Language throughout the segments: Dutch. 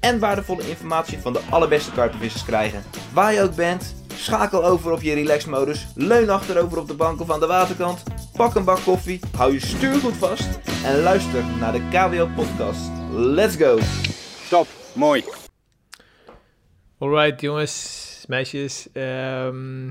en waardevolle informatie van de allerbeste karpenvissers krijgen. Waar je ook bent, schakel over op je relaxmodus, leun achterover op de bank of aan de waterkant, pak een bak koffie, hou je stuur goed vast en luister naar de KWO podcast. Let's go! Top, mooi. Alright jongens, meisjes. Ehm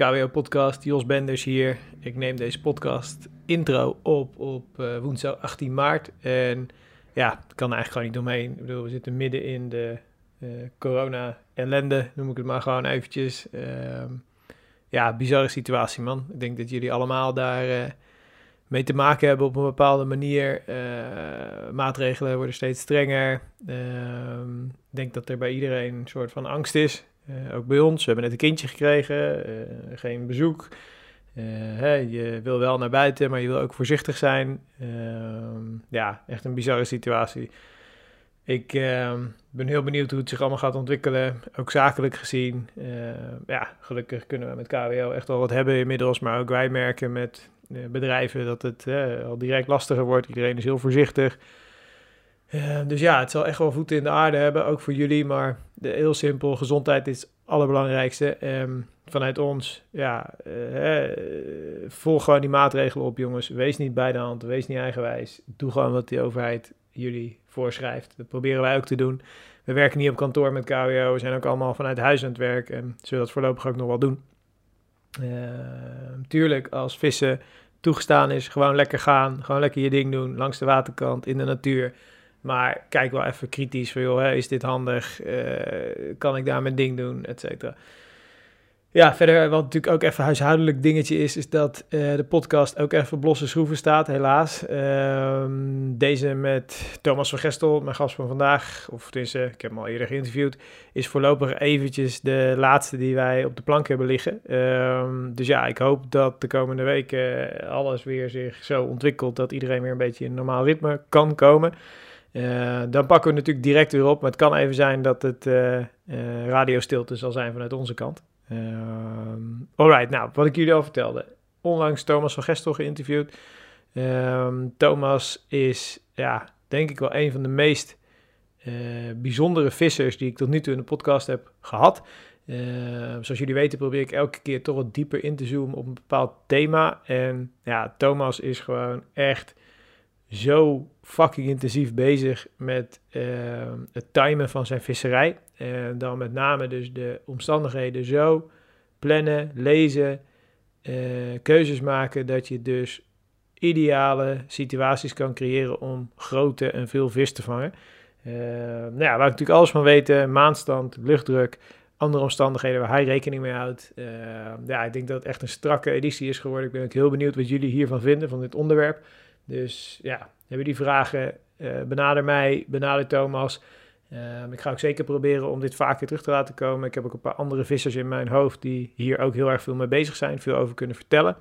KWO podcast, Jos Benders hier. Ik neem deze podcast intro op op eh, woensdag 18 maart. En ja, het kan eigenlijk gewoon niet omheen. Ik bedoel, we zitten midden in de eh, corona-ellende, noem ik het maar gewoon eventjes. Ehm, ja, bizarre situatie man. Ik denk dat jullie allemaal daar eh, mee te maken hebben op een bepaalde manier. Eh, maatregelen worden steeds strenger. Ehm, ik denk dat er bij iedereen een soort van angst is. Ook bij ons. We hebben net een kindje gekregen, geen bezoek. Eh, hè, je wil wel naar buiten, maar je wil ook voorzichtig zijn. Ehm, ja, echt een bizarre situatie. Ik ehm, ben heel benieuwd hoe het zich allemaal gaat ontwikkelen, ook zakelijk gezien. Ehm, ja, gelukkig kunnen we met KWO echt wel wat hebben inmiddels, maar ook wij merken met eh, bedrijven dat het eh, al direct lastiger wordt. Iedereen is heel voorzichtig. Eh, dus ja, het zal echt wel voeten in de aarde hebben, ook voor jullie. Maar de, heel simpel, gezondheid is het allerbelangrijkste. Ehm, vanuit ons, ja, eh, eh, volg gewoon die maatregelen op, jongens. Wees niet bij de hand, wees niet eigenwijs. Doe gewoon wat die overheid jullie voorschrijft. Dat proberen wij ook te doen. We werken niet op kantoor met KWO, we zijn ook allemaal vanuit huis aan het werk en zullen dat voorlopig ook nog wel doen. Uh, tuurlijk, als vissen toegestaan is, gewoon lekker gaan, gewoon lekker je ding doen, langs de waterkant, in de natuur. Maar kijk wel even kritisch van, joh, hè, is dit handig? Uh, kan ik daar mijn ding doen? Et cetera. Ja, verder wat natuurlijk ook even huishoudelijk dingetje is, is dat uh, de podcast ook even losse schroeven staat, helaas. Uh, deze met Thomas van Gestel, mijn gast van vandaag, of tenminste, ik heb hem al eerder geïnterviewd, is voorlopig eventjes de laatste die wij op de plank hebben liggen. Uh, dus ja, ik hoop dat de komende weken alles weer zich zo ontwikkelt dat iedereen weer een beetje in een normaal ritme kan komen. Uh, dan pakken we natuurlijk direct weer op. Maar het kan even zijn dat het uh, uh, radiostilte zal zijn vanuit onze kant. alright, nou, wat ik jullie al vertelde. Onlangs Thomas van Gestel geïnterviewd. Um, Thomas is, ja, denk ik wel een van de meest bijzondere vissers die ik tot nu toe in de podcast heb gehad. zoals jullie weten probeer ik elke keer toch wat dieper in te zoomen op een bepaald thema. En ja, Thomas is gewoon echt zo fucking intensief bezig met uh, het timen van zijn visserij. En dan met name dus de omstandigheden zo plannen, lezen, uh, keuzes maken dat je dus ideale situaties kan creëren om grote en veel vis te vangen. Nou ja, waar ik natuurlijk alles van weten, maanstand, luchtdruk, andere omstandigheden waar hij rekening mee houdt. ja, ik denk dat het echt een strakke editie is geworden. Ik ben ook heel benieuwd wat jullie hiervan vinden, van dit onderwerp. Dus ja, hebben die vragen, uh, benader mij, benader Thomas. Uh, ik ga ook zeker proberen om dit vaker terug te laten komen. Ik heb ook een paar andere vissers in mijn hoofd die hier ook heel erg veel mee bezig zijn, veel over kunnen vertellen.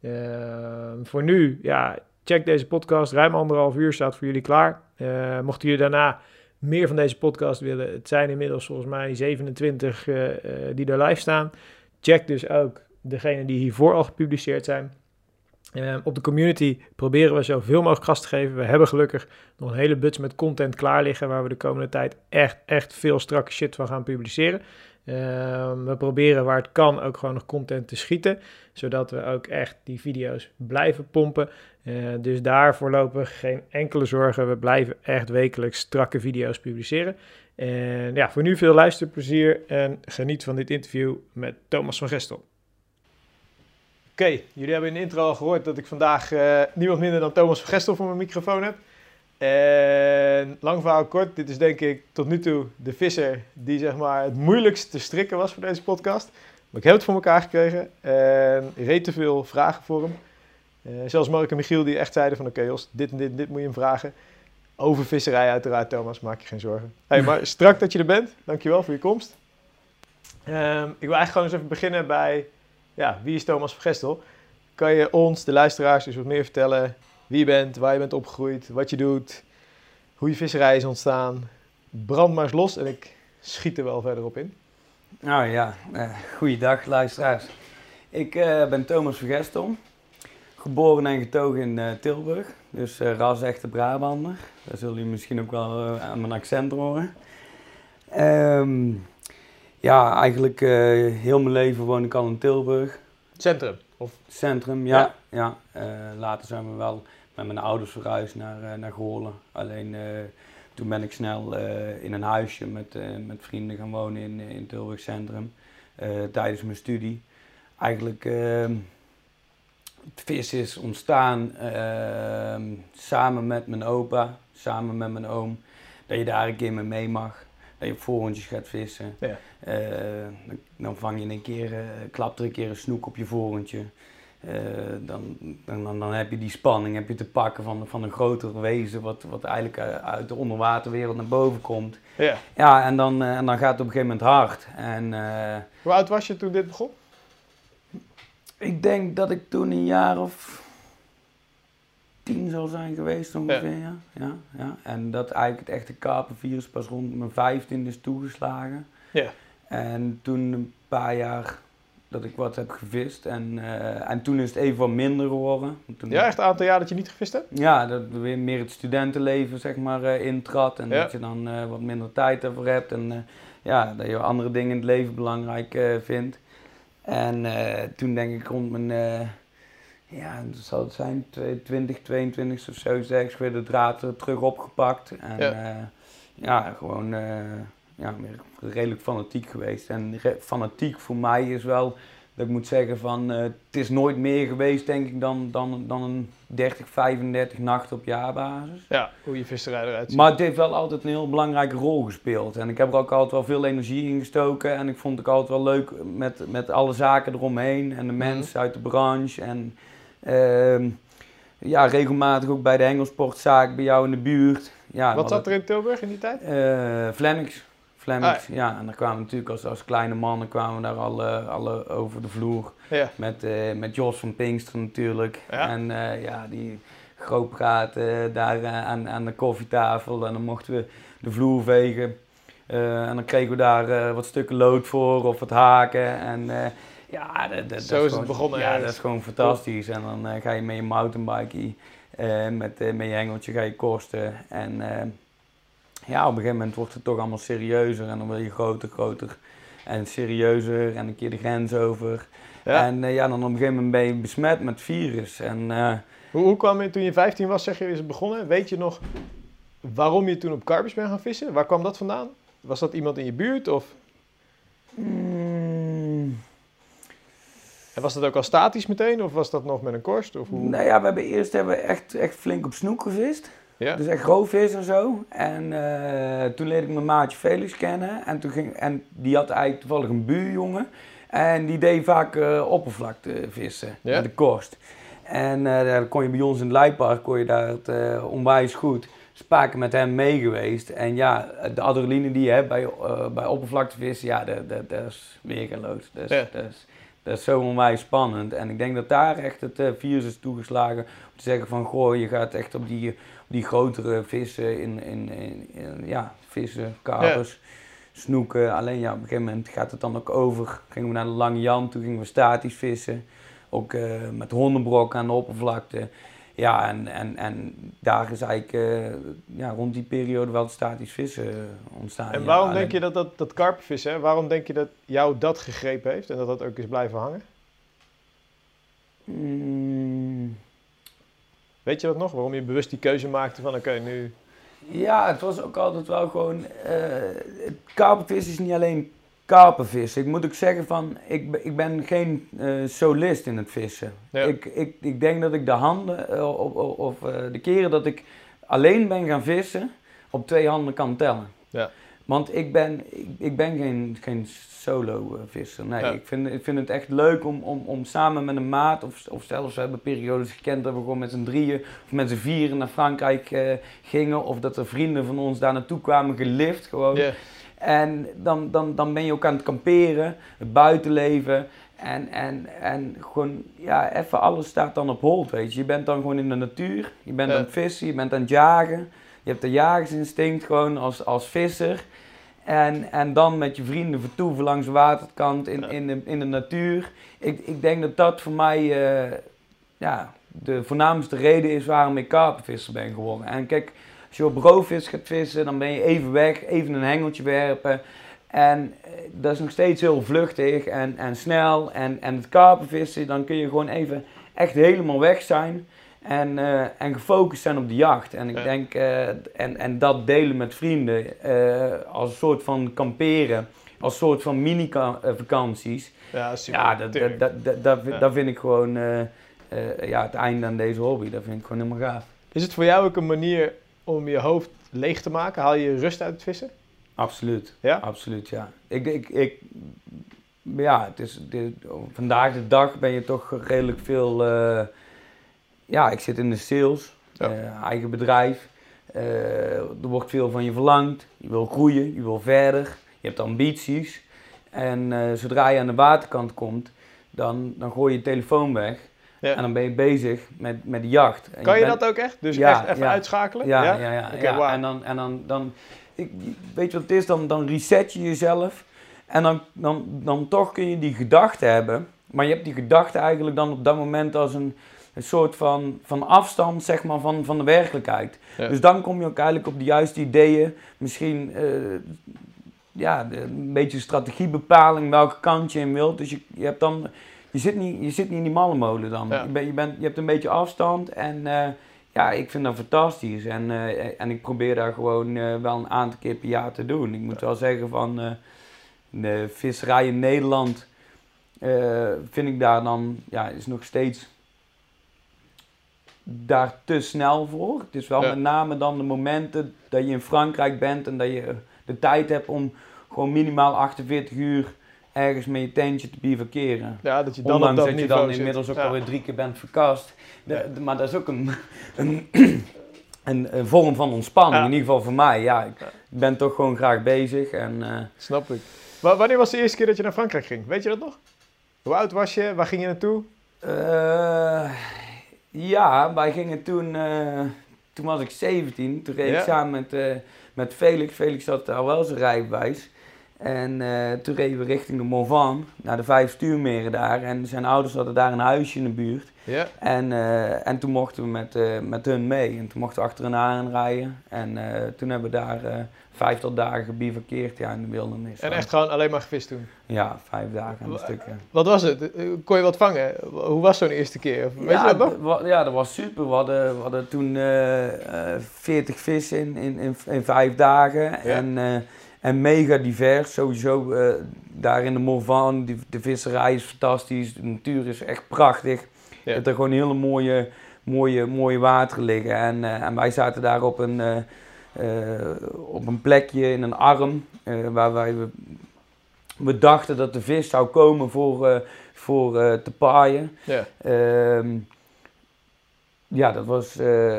Uh, voor nu, ja, check deze podcast. Ruim anderhalf uur staat voor jullie klaar. Uh, mochten jullie daarna meer van deze podcast willen, het zijn inmiddels volgens mij 27 die er live staan. Check dus ook degene die hiervoor al gepubliceerd zijn. Uh, op de community proberen we zoveel mogelijk gas te geven. We hebben gelukkig nog een hele buts met content klaar liggen waar we de komende tijd echt, echt veel strakke shit van gaan publiceren. Uh, we proberen waar het kan ook gewoon nog content te schieten, zodat we ook echt die video's blijven pompen. Uh, dus daar voorlopig geen enkele zorgen. We blijven echt wekelijks strakke video's publiceren. En ja, voor nu veel luisterplezier en geniet van dit interview met Thomas van Gestel. Oké, okay, jullie hebben in de intro al gehoord dat ik vandaag uh, niemand minder dan Thomas van Gestel voor mijn microfoon heb. En lang verhaal kort, dit is denk ik tot nu toe de visser die zeg maar het moeilijkst te strikken was voor deze podcast. Maar ik heb het voor elkaar gekregen en reed te veel vragen voor hem. Uh, zelfs Mark en Michiel die echt zeiden van oké okay, Jos, dit en dit, dit moet je hem vragen. Over visserij uiteraard, Thomas, maak je geen zorgen. Hey, maar strak dat je er bent. Dankjewel voor je komst. Ehm, ik wil eigenlijk gewoon eens even beginnen bij, ja, wie is Thomas van Gestel? Kan je ons, de luisteraars, eens wat meer vertellen wie je bent, waar je bent opgegroeid, wat je doet, hoe je visserij is ontstaan? Brand maar eens los en ik schiet er wel verder op in. Nou ja, uh, goeiedag luisteraars. Ik uh, ben Thomas van Gestel, geboren en getogen in uh, Tilburg, dus ras echte Brabander. Daar zullen jullie misschien ook wel aan mijn accent horen. Um, ja, eigenlijk heel mijn leven woon ik al in Tilburg. Centrum? Of? Centrum, ja. ja. later zijn we wel met mijn ouders verhuisd naar, naar Goorlen. Alleen toen ben ik snel in een huisje met, met vrienden gaan wonen in, in Tilburg Centrum. tijdens mijn studie. Eigenlijk ehm, het vis is ontstaan uh, samen met mijn opa, samen met mijn oom. Dat je daar een keer mee mee mag. Dat je op voorhondjes gaat vissen. Ja. Uh, dan, vang je een keer, uh, klapt er een keer een snoek op je voorhondje. Uh, dan, dan, dan, heb je die spanning heb je te pakken van, van een groter wezen wat, wat eigenlijk uit de onderwaterwereld naar boven komt. Ja, ja en, dan, en dan gaat het op een gegeven moment hard. En, Hoe oud was je toen dit begon? Ik denk dat ik toen een jaar of tien zou zijn geweest ongeveer, ja. ja. Ja, En dat eigenlijk het echte kapenvirus pas rond mijn vijftien is toegeslagen. Ja. En toen een paar jaar dat ik wat heb gevist. En, uh, en toen is het even wat minder geworden. Toen ja, echt een aantal jaar dat je niet gevist hebt? Ja, dat weer meer het studentenleven zeg maar uh, intrad. En dat je dan uh, wat minder tijd ervoor hebt. En ja, dat je andere dingen in het leven belangrijk vindt. En toen denk ik rond mijn, ja, dat zal het zijn, 20, 22 of zo, zeg ik, weer de draad terug opgepakt. En ja, uh, ja gewoon ja, redelijk fanatiek geweest. En fanatiek voor mij is wel dat ik moet zeggen van, uh, het is nooit meer geweest denk ik dan, dan, dan een 30, 35 nachten op jaarbasis. Ja, hoe je visserij eruit ziet. Maar het heeft wel altijd een heel belangrijke rol gespeeld. En ik heb er ook altijd wel veel energie in gestoken. En ik vond het ook altijd wel leuk met, met alle zaken eromheen. En de mhm. mensen uit de branche. En ja, regelmatig ook bij de hengelsportzaak bij jou in de buurt. Ja, Wat zat er in Tilburg in die tijd? Uh, Flemings. Ah, ja. En dan kwamen natuurlijk als, als kleine mannen kwamen daar alle, alle over de vloer. Ja. Met, uh, met Jos van Pinkster natuurlijk. Ja. En uh, ja, die groot praten daar aan, aan de koffietafel. En dan mochten we de vloer vegen. en dan kregen we daar wat stukken lood voor of wat haken. En ja, dat, dat, Zo is, het begonnen. Ja, dat is gewoon fantastisch. En dan ga je met je mountainbike, met, met je hengeltje ga je kosten. En ja, op een gegeven moment wordt het toch allemaal serieuzer en dan wil je groter, groter en serieuzer en een keer de grens over. En uh, ja, dan op een gegeven moment ben je besmet met virus. En, uh, hoe, hoe kwam je toen je 15 was, zeg je, is het begonnen? Weet je nog waarom je toen op karpers bent gaan vissen? Waar kwam dat vandaan? Was dat iemand in je buurt of? Mm. En was dat ook al statisch meteen of was dat nog met een korst? Of hoe? Nou ja, we hebben eerst hebben we echt, echt flink op snoek gevist. Ja. Dus echt roofvis en zo. En uh, toen leerde ik mijn maatje Felix kennen. En, toen ging, en die had eigenlijk toevallig een buurjongen. En die deed vaak uh, oppervlakte vissen ja? met de korst. En uh, daar kon je bij ons in het Leipark kon je daar het, onwijs goed. Spaken met hem mee geweest. En ja, de adrenaline die je hebt bij, bij oppervlaktevissen, ja, dat, dat, dat is weergeloos. Ja. dat, is, dat is zo onwijs spannend. En ik denk dat daar echt het virus is toegeslagen. Om te zeggen van, goh, je gaat echt op die die grotere vissen in, in, in, ja, vissen, kapers, snoeken. Alleen ja, op een gegeven moment gaat het dan ook over. Gingen we naar de Lange Jan, toen gingen we statisch vissen. Ook uh, met hondenbrok aan de oppervlakte. Ja, en, en, en daar is eigenlijk uh, ja, rond die periode wel statisch vissen ontstaan. En waarom denk je dat dat, dat waarom denk je dat jou dat gegrepen heeft en dat dat ook is blijven hangen? Mm. Weet je dat nog? Waarom je bewust die keuze maakte van oké, nu... Ja, het was ook altijd wel gewoon... Uh, karpenvis is niet alleen karpenvis. Ik moet ook zeggen van, ik, ik ben geen uh, solist in het vissen. Ik, ik, ik denk dat ik de handen, uh, of, of uh, de keren dat ik alleen ben gaan vissen, op twee handen kan tellen. Ja. Want ik ben, ik, ik ben geen, geen solo-visser. Nee, ik, vind, ik vind het echt leuk om, om, om samen met een maat, of, of zelfs we hebben periodes gekend dat we gewoon met z'n drieën of met z'n vieren naar Frankrijk gingen. Of dat er vrienden van ons daar naartoe kwamen gelift gewoon. En dan, dan, dan ben je ook aan het kamperen, het buitenleven. En, en, en gewoon, ja, even alles staat dan op hold, weet je. Je bent dan gewoon in de natuur, je bent aan het vissen, je bent aan het jagen. Je hebt de jagersinstinct gewoon als, als visser. En, en dan met je vrienden vertoeven langs de waterkant in, in, de, in de natuur. Ik, ik denk dat dat voor mij uh, ja, de voornaamste reden is waarom ik karpenvisser ben geworden. En kijk, als je op roofvis gaat vissen, dan ben je even weg, even een hengeltje werpen. En eh, dat is nog steeds heel vluchtig en, en snel. En, en het karpenvissen, dan kun je gewoon even echt helemaal weg zijn. En, uh, en gefocust zijn op de jacht. En ik denk, uh, en, en dat delen met vrienden uh, als een soort van kamperen, als soort van mini-vakanties. Ja, super. Ja, dat, dat, dat, dat, dat, ja. dat vind ik gewoon ja, het einde aan deze hobby. Dat vind ik gewoon helemaal gaaf. Is het voor jou ook een manier om je hoofd leeg te maken? Haal je rust uit het vissen? Absoluut. Ja? Absoluut, ja. Ik, ik, ik, ja, het is, dit, vandaag de dag ben je toch redelijk veel ja, ik zit in de sales, eh, eigen bedrijf. Eh, er wordt veel van je verlangd. Je wil groeien, je wil verder, je hebt ambities. En eh, zodra je aan de waterkant komt, dan, dan gooi je je telefoon weg. Ja. En dan ben je bezig met, met de jacht. En kan je, dat ook echt? Dus echt even uitschakelen? Ja, ja, ja. ja, En dan, en dan, dan ik, weet je wat het is? Dan, dan reset je jezelf. En dan, dan, dan toch kun je die gedachte hebben. Maar je hebt die gedachte eigenlijk dan op dat moment als een, een soort van, van afstand zeg maar, van, van de werkelijkheid. Dus dan kom je ook eigenlijk op de juiste ideeën. Misschien uh, ja, een beetje strategiebepaling welke kant je in wilt. Dus je, je, hebt dan, je, zit niet, je zit niet in die mallenmolen dan. Je, ben, je, bent, je hebt een beetje afstand en uh, ja, ik vind dat fantastisch. En, uh, en ik probeer daar gewoon wel een aantal keer per jaar te doen. Ik moet wel zeggen van de visserij in Nederland vind ik daar dan, ja, is nog steeds daar te snel voor. Het is wel met name dan de momenten dat je in Frankrijk bent en dat je de tijd hebt om gewoon minimaal 48 uur ergens met je tentje te bivakeren. Ja, dat je dan Ondanks op dat, je dan inmiddels ook alweer drie keer bent verkast. De, maar dat is ook een, een, een, een vorm van ontspanning, in ieder geval voor mij. Ja, ik ben toch gewoon graag bezig. En, uh, Snap ik. Maar wanneer was de eerste keer dat je naar Frankrijk ging? Weet je dat nog? Hoe oud was je? Waar ging je naartoe? Uh, ja, wij gingen toen, uh, toen was ik 17. Toen reed ik samen met, met Felix. Felix had al wel zijn rijbewijs. En uh, toen reden we richting de Morvan, naar de vijf stuurmeren daar. En zijn ouders hadden daar een huisje in de buurt. Ja. En, uh, en toen mochten we met, uh, met hun mee. En toen mochten we achter hen aan rijden. En toen hebben we daar vijftal dagen gebivakkeerd ja, in de wildernis. En echt gewoon alleen maar gevist toen? Ja, vijf dagen aan een stuk. Wat was het? Kon je wat vangen? Hoe was zo'n eerste keer? Weet ja, je dat nog? Ja, dat was super. We hadden, we hadden toen veertig vissen in, in, in, in, vijf dagen. Ja. En en mega divers, sowieso uh, daar in de Morvan. De, de visserij is fantastisch, de natuur is echt prachtig. Ja. Er gewoon hele mooie, mooie, mooie wateren liggen. En, uh, en wij zaten daar op een, uh, op een plekje in een arm, waar wij, we, we, dachten dat de vis zou komen voor, voor te paaien. Ja. Ehm, ja, dat was,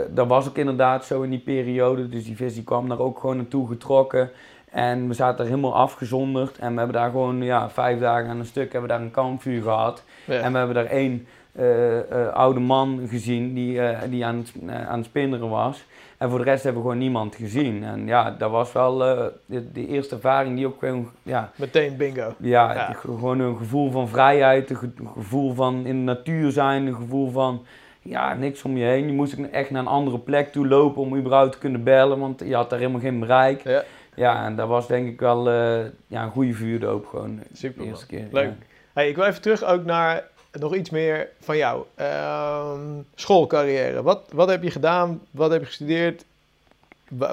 dat was ook inderdaad zo in die periode. Dus die vis die kwam daar ook gewoon naartoe getrokken. En we zaten er helemaal afgezonderd. En we hebben daar gewoon ja, vijf dagen aan een stuk hebben we daar een kampvuur gehad. En we hebben daar één uh, uh, oude man gezien die, uh, die aan, het, aan het spinneren was. En voor de rest hebben we gewoon niemand gezien. En ja, dat was wel de, de, eerste ervaring die ook gewoon... Ja, Meteen bingo. Ja, ja. gewoon een gevoel van vrijheid, een gevoel van in de natuur zijn, een gevoel van ja, niks om je heen. Je moest echt naar een andere plek toe lopen om überhaupt te kunnen bellen, want je had daar helemaal geen bereik. Ja. Ja, en dat was denk ik wel uh, ja, een goede vuurdoop gewoon Super, de eerste keer. Leuk. Hey, ik wil even terug ook naar nog iets meer van jou. Uh, schoolcarrière. Wat, wat heb je gedaan? Wat heb je gestudeerd?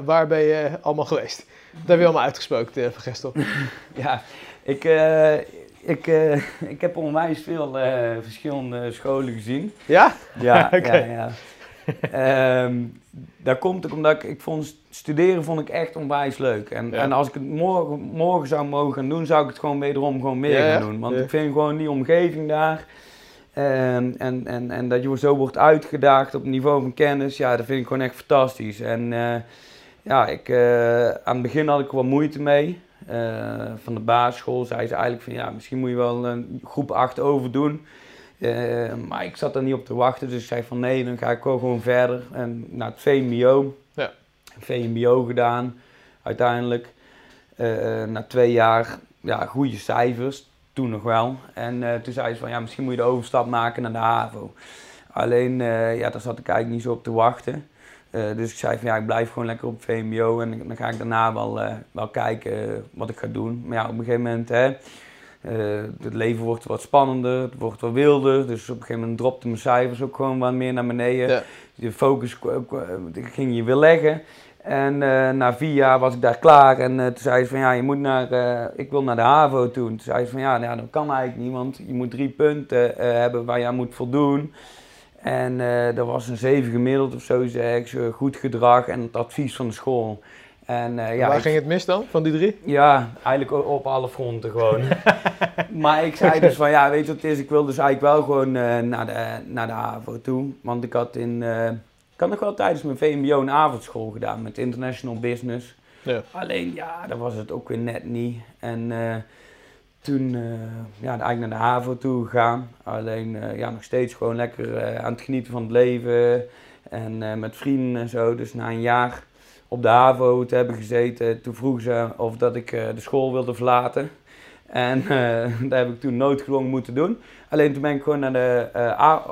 waar ben je allemaal geweest? Dat heb je allemaal uitgesproken, uh, Van Gestel. ja, ik, uh, ik, uh, ik heb onwijs veel verschillende scholen gezien. Ja? Ja, okay. ja, ja. um, dat komt ook omdat ik, ik vond studeren vond ik echt onwijs leuk. En, en als ik het morgen, morgen zou mogen gaan doen, zou ik het gewoon wederom gewoon meer gaan doen. Want ik vind gewoon die omgeving daar... En, en, en, en dat je zo wordt uitgedaagd op het niveau van kennis, ja, dat vind ik gewoon echt fantastisch. En uh, ja, ik, uh, aan het begin had ik wat moeite mee. Uh, van de basisschool zei ze eigenlijk van ja, misschien moet je wel een groep 8 overdoen. Maar ik zat er niet op te wachten, dus ik zei van nee, dan ga ik gewoon verder. En naar het VMBO. Ja. VMBO gedaan, uiteindelijk. na twee jaar ja, goede cijfers toen nog wel. En uh, toen zei ze van ja, misschien moet je de overstap maken naar de HAVO. Alleen, ja, daar zat ik eigenlijk niet zo op te wachten. Dus ik zei van ja, ik blijf gewoon lekker op VMBO en dan ga ik daarna wel, wel kijken wat ik ga doen. Maar ja, op een gegeven moment, hè, het leven wordt wat spannender, het wordt wat wilder. Dus op een gegeven moment dropte mijn cijfers ook gewoon wat meer naar beneden. Ja. De focus ging je weer leggen. En uh, na vier jaar was ik daar klaar en uh, toen zei ze van ja, je moet naar, uh, ik wil naar de HAVO toe. Toen zei ze van ja, nou, dat kan eigenlijk niet, want je moet drie punten hebben waar je aan moet voldoen. En dat was een zeven gemiddeld of zo, ik, goed gedrag en het advies van de school. En, ja, waar ging het mis dan, van die drie? Ja, eigenlijk op alle fronten gewoon. maar ik zei dus van ja, weet je wat het is, ik wil dus eigenlijk wel gewoon naar, de, naar de HAVO toe. Want ik had in had nog wel tijdens mijn VMBO een avondschool gedaan met international business. Ja. Alleen ja, dat was het ook weer net niet. En uh, toen uh, ja, eigenlijk naar de HAVO toe gegaan. Alleen uh, ja, nog steeds gewoon lekker aan het genieten van het leven. En met vrienden en zo. Dus na een jaar op de HAVO te hebben gezeten, toen vroegen ze of dat ik de school wilde verlaten. En dat heb ik toen noodgedwongen moeten doen. Alleen toen ben ik gewoon naar de,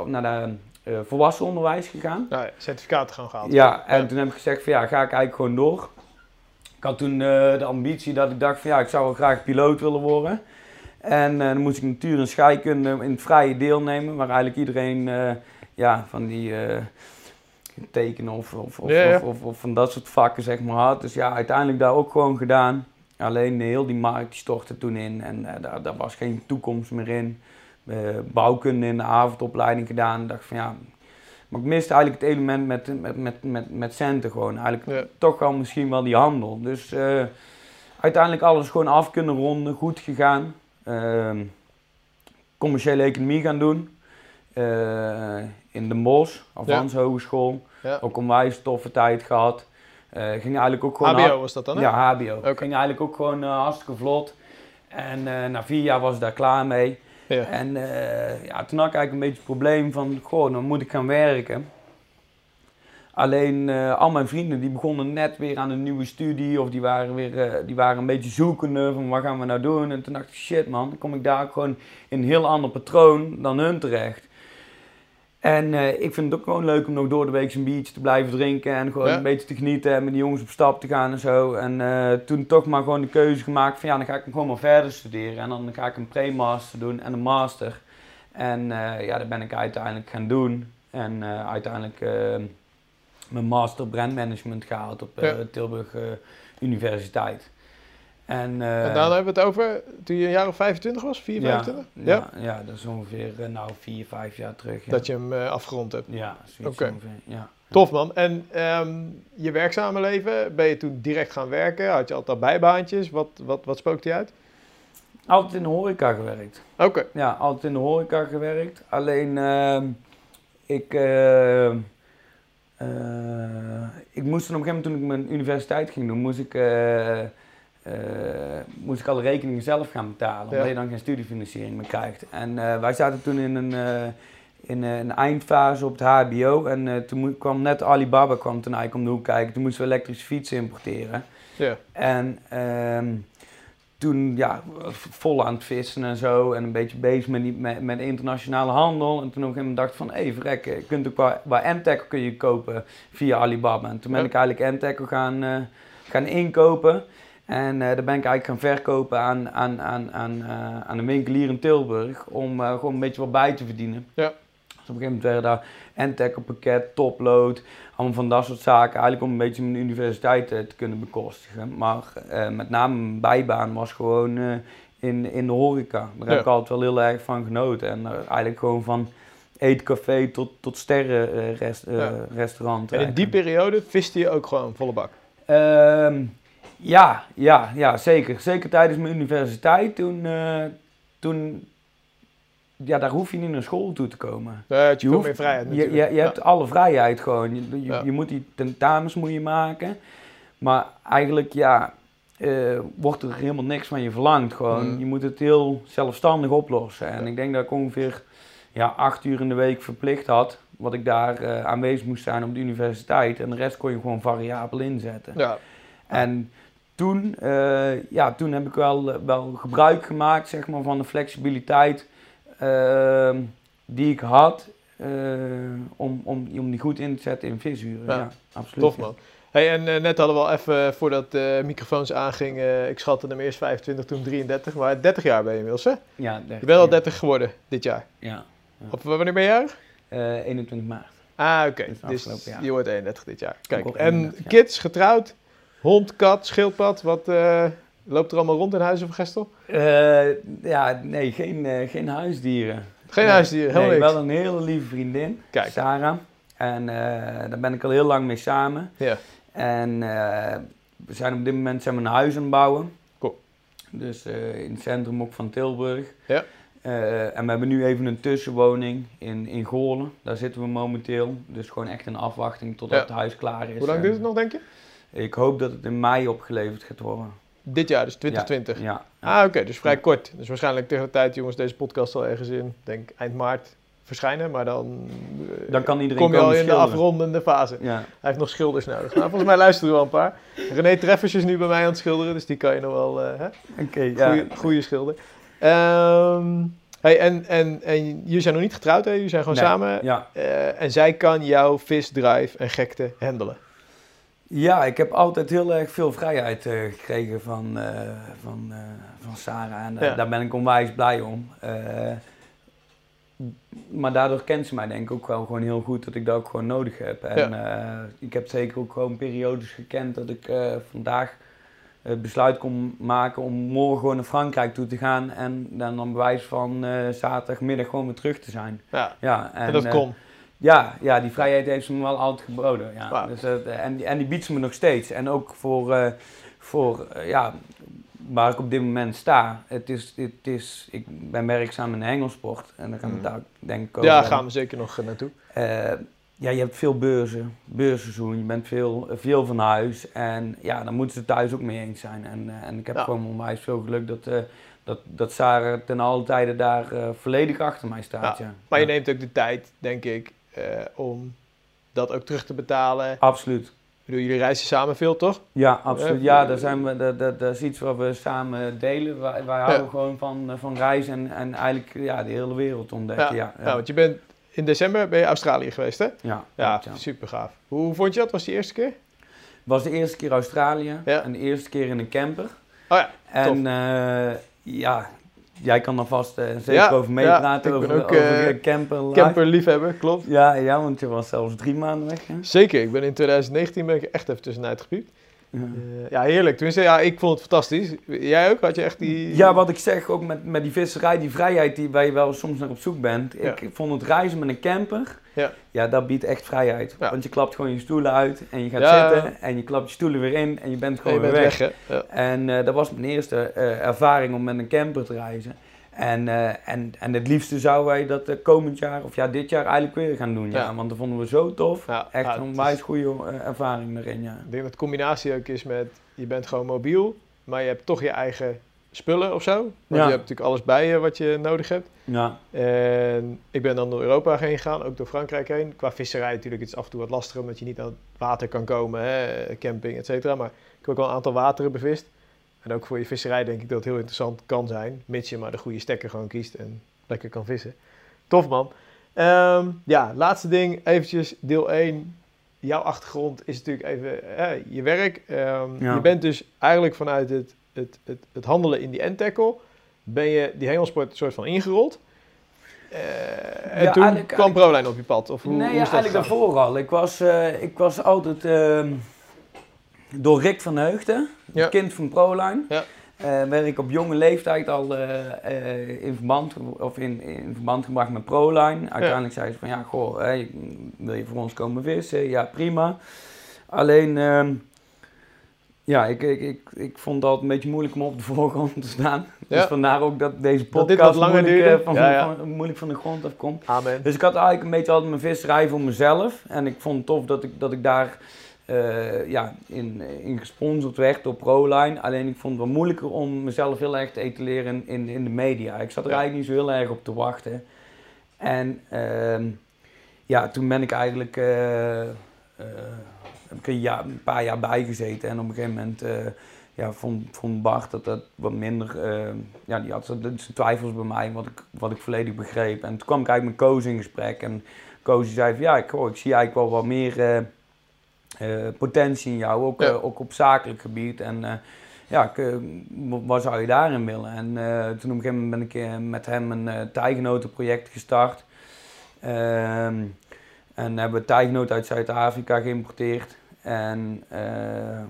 naar de uh, volwassen onderwijs gegaan. Ja, certificaten gaan gehaald. Ja, en toen heb ik gezegd van ja, ga ik eigenlijk gewoon door. Ik had toen uh, de ambitie dat ik dacht van ja, ik zou wel graag piloot willen worden. En uh, dan moest ik natuur en scheikunde in het vrije deelnemen, waar eigenlijk iedereen ja, van die tekenen of, of, of, ja, of, of, van dat soort vakken zeg maar had. Dus ja, uiteindelijk daar ook gewoon gedaan. Alleen heel die markt die stortte toen in en daar, daar was geen toekomst meer in. Eh, bouwkunde in de avondopleiding gedaan. dacht van ja, maar ik miste eigenlijk het element met, met, met, met, met centen gewoon. Eigenlijk toch wel misschien wel die handel. Dus uh, uiteindelijk alles gewoon af kunnen ronden, goed gegaan. Uh, commerciële economie gaan doen. Uh, in de Bos, Avans ja. Hogeschool. Ja. Ook een wijs toffe tijd gehad. ging eigenlijk ook gewoon... HBO was dat dan hè? Ja, HBO. Okay. Ging eigenlijk ook gewoon hartstikke vlot. En na vier jaar was ik daar klaar mee. Ja. En ja, toen had ik eigenlijk een beetje het probleem van, goh, dan moet ik gaan werken. Alleen uh, al mijn vrienden die begonnen net weer aan een nieuwe studie of die waren, weer, uh, die waren een beetje zoekende van wat gaan we nou doen. En toen dacht ik, shit man, dan kom ik daar gewoon in een heel ander patroon dan hun terecht. En uh, ik vind het ook gewoon leuk om nog door de week een biertje te blijven drinken. En gewoon een beetje te genieten en met die jongens op stap te gaan en zo. En uh, toen toch maar gewoon de keuze gemaakt van ja, dan ga ik gewoon maar verder studeren. En dan ga ik een pre-master doen en een master. En uh, ja, dat ben ik uiteindelijk gaan doen. En uiteindelijk mijn master brandmanagement gehaald op ja. Tilburg Universiteit. En, uh, en daarna hebben we het over toen je een jaar of 25 was, 4, ja, 25? Ja, ja, ja, dat is ongeveer uh, nou 4, 5 jaar terug. Dat je hem uh, afgerond hebt? Ja, zoiets okay. ongeveer, ja. Tof man. En um, je werkzame leven, ben je toen direct gaan werken? Had je altijd bijbaantjes? Wat, wat, wat spookte je uit? Altijd in de horeca gewerkt. Oké. Ja, altijd in de horeca gewerkt. Alleen, uh, ik, uh, ik moest op een gegeven moment toen ik mijn universiteit ging doen, moest ik uh, moest ik alle rekeningen zelf gaan betalen, omdat je dan geen studiefinanciering meer krijgt. En uh, wij zaten toen in een, uh, in een eindfase op het HBO en toen kwam net Alibaba kwam toen eigenlijk om de hoek kijken. Toen moesten we elektrische fietsen importeren. Ja. En ehm, toen ja, vol aan het vissen en zo en een beetje bezig met, die, met, met internationale handel. En toen op een gegeven moment dacht ik van, hé hey, verrek, je kunt ook waar, waar kun je kopen via Alibaba. En toen ben ik eigenlijk Enteco gaan, gaan inkopen. En uh, daar ben ik eigenlijk gaan verkopen aan, aan, aan, aan, uh, aan een winkelier in Tilburg om uh, gewoon een beetje wat bij te verdienen. Ja. Dus op een gegeven moment werden daar Entech pakket, topload, allemaal van dat soort zaken. Eigenlijk om een beetje mijn universiteit te kunnen bekostigen. Maar met name mijn bijbaan was gewoon in, in de horeca. Daar heb ik altijd wel heel erg van genoten. En eigenlijk gewoon van eetcafé tot, tot sterrenrestaurant. en in die periode viste je ook gewoon volle bak? Ehm, ja, ja, ja, zeker. Zeker tijdens mijn universiteit. Toen, toen ja, daar hoef je niet naar school toe te komen. je, je hoeft meer vrijheid natuurlijk. Je, je, je hebt alle vrijheid gewoon. Je, je, moet die tentamens moet je maken. Maar eigenlijk, ja, uh, wordt er helemaal niks van je verlangd. Gewoon. Mm. Je moet het heel zelfstandig oplossen. En ik denk dat ik ongeveer ja, acht uur in de week verplicht had. Wat ik daar uh, aanwezig moest zijn op de universiteit. En de rest kon je gewoon variabel inzetten. Ja. En toen, uh, ja, toen heb ik wel, wel gebruik gemaakt zeg maar, van de flexibiliteit Ehm, die ik had eh, om, om, om die goed in te zetten in visuren. Ja, absoluut. Tof man. Hey, en uh, net hadden we al even, eh, voordat de microfoons aangingen, ik schatte hem eerst 25, toen 33, maar 30 jaar ben je inmiddels hè? Ja, 30, Je bent al 30 geworden dit jaar? Ja. ja. Of wanneer ben je jarig? 21 maart. Ah, oké. Okay. Dus, dus je wordt 31 dit jaar. Kijk, en kids, getrouwd, hond, kat, schildpad, wat... Loopt er allemaal rond in huis of Gestel? Uh, ja, nee, geen, uh, geen huisdieren. Geen nee, huisdieren, heel nee, wel een hele lieve vriendin, Kijk. Sarah. En daar ben ik al heel lang mee samen. Ja. En we zijn op dit moment zijn we een huis aan het bouwen. Cool. Dus in het centrum ook van Tilburg. Ja. en we hebben nu even een tussenwoning in, in Goorlen. Daar zitten we momenteel. Dus gewoon echt een afwachting totdat ja. het huis klaar is. Hoe lang duurt het nog, denk je? Ik hoop dat het in mei opgeleverd gaat worden. Dit jaar, dus 2020? Ja. Ah, oké, dus vrij kort. Dus waarschijnlijk tegen de tijd, jongens, deze podcast al ergens in, denk eind maart verschijnen, maar dan, eh, dan kan iedereen kom je al in de afrondende fase. Hij heeft nog schilders nodig. Nou, volgens mij luisteren we wel een paar. René Treffers is nu bij mij aan het schilderen, dus die kan je nog wel... Uh, Oké, ja. Goede schilder. Um, hey, en, en, en jullie zijn nog niet getrouwd, hè? Jullie zijn gewoon samen. Ja. Uh, en zij kan jouw visdrive en gekte handelen. Ja, ik heb altijd heel erg veel vrijheid uh, gekregen van, uh, van, uh, van Sarah. En daar ben ik onwijs blij om. maar daardoor kent ze mij denk ik ook wel gewoon heel goed dat ik dat ook gewoon nodig heb. En ik heb zeker ook gewoon periodes gekend dat ik vandaag het besluit kon maken om morgen gewoon naar Frankrijk toe te gaan. En dan, dan bewijs van zaterdagmiddag gewoon weer terug te zijn. Ja, ja en, en dat kon. Ja, ja, die vrijheid heeft ze me wel altijd geboden. Ja. Dus, uh, en, en die biedt ze me nog steeds. En ook voor, uh, voor uh, ja, waar ik op dit moment sta. Het is, het is, ik ben werkzaam in de hengelsport. En dan gaan we mm. daar denk ik over. Ja, gaan we zeker nog naartoe. ja, je hebt veel beurzen, beursseizoen. Je bent veel, veel van huis. En ja, dan moeten ze thuis ook mee eens zijn. En, en ik heb ja. gewoon onwijs veel geluk dat dat, dat Sarah ten alle tijde daar uh, volledig achter mij staat. Ja. ja. Maar je neemt ook de tijd, denk ik, uh, om dat ook terug te betalen. Absoluut. Bedoel, jullie reizen samen veel, toch? Ja, absoluut. Ja, daar zijn we, dat, dat, dat is iets wat we samen delen. Wij, wij houden gewoon van, eh, van reizen en, en eigenlijk ja, de hele wereld ontdekken. Ja, ja, want je bent in december ben je Australië geweest, hè? Ja. Ja, super gaaf. Hoe vond je dat? Was die eerste keer? was de eerste keer Australië en de eerste keer in een camper. Oh ja, En uh, ja, Jij kan er vast uh, zeker over meepraten, ja, over, ook, over uh, camper Camperliefhebber, klopt. Ja, ja, want je was zelfs drie maanden weg. Hè? Zeker, ik ben in 2019 ben ik echt even tussenuit gepiept. Ja. Uh, ja, heerlijk. Tenminste, ja, ik vond het fantastisch. Jij ook? Had je echt die... Ja, wat ik zeg, ook met, met die visserij, die vrijheid die, waar je wel soms naar op zoek bent. Ja. Ik vond het reizen met een camper, ja, ja dat biedt echt vrijheid. Want je klapt gewoon je stoelen uit en je gaat zitten en je klapt je stoelen weer in en je bent gewoon weer weg. weg en uh, dat was mijn eerste uh, ervaring om met een camper te reizen. En, uh, en, en het liefste zouden wij dat komend jaar, of ja, dit jaar eigenlijk weer gaan doen. Ja. want dat vonden we zo tof. Echt een wijs goede ervaring erin. Ja. Ik denk dat de combinatie ook is met, je bent gewoon mobiel, maar je hebt toch je eigen spullen of zo. Want je hebt natuurlijk alles bij je wat je nodig hebt. Ja. En ik ben dan door Europa heen gegaan, ook door Frankrijk heen. Qua visserij natuurlijk, het is af en toe wat lastiger omdat je niet aan het water kan komen, hè, camping, et cetera. Maar ik heb ook wel een aantal wateren bevist. En ook voor je visserij denk ik dat het heel interessant kan zijn. Mits je maar de goede stekker gewoon kiest en lekker kan vissen. Tof man. Um, ja, laatste ding, eventjes deel 1. Jouw achtergrond is natuurlijk even eh, je werk. Um, Je bent dus eigenlijk vanuit het, het, het, het handelen in die end-tackle... ben je die hemelsport soort van ingerold. Uh, en ja, toen kwam ProLine op je pad? Of hoe, nee, hoe ja, eigenlijk daarvoor al. Ik was, uh, ik was altijd... Uh, door Rick van Heugden, ja. kind van ProLine. Ja. uh, werd ik op jonge leeftijd al in, verband, of in, in verband gebracht met ProLine. Uiteindelijk zei ze van ja, goh, wil je voor ons komen vissen? Ja, prima. Alleen ehm, ja, ik, ik, ik, ik vond dat een beetje moeilijk om op de voorgrond te staan. Dus vandaar ook dat deze podcast dat moeilijk, van, Van, moeilijk van de grond afkomt. Amen. Dus ik had eigenlijk een beetje altijd mijn visserij voor mezelf. En ik vond het tof dat ik, dat ik daar uh, ja, in, in gesponsord werd door ProLine. Alleen ik vond het wel moeilijker om mezelf heel erg te etaleren in, in, de media. Ik zat er eigenlijk niet zo heel erg op te wachten. En uh, ja, toen ben ik eigenlijk... Uh, heb ik een, jaar, een paar jaar bijgezeten. En op een gegeven moment uh, ja, vond, vond Bart dat dat wat minder... Uh, ja, die had zijn twijfels bij mij, wat ik, wat ik volledig begreep. En toen kwam ik eigenlijk met Koos in gesprek. En Koos zei van ja, ik, ik zie eigenlijk wel wat meer uh, potentie in jou. Ook, ook op zakelijk gebied. En ja, wat zou je daarin willen? En toen op een gegeven moment ben ik met hem een tijgenotenproject gestart. Ehm, en hebben we tijgenoot uit Zuid-Afrika geïmporteerd. En uh,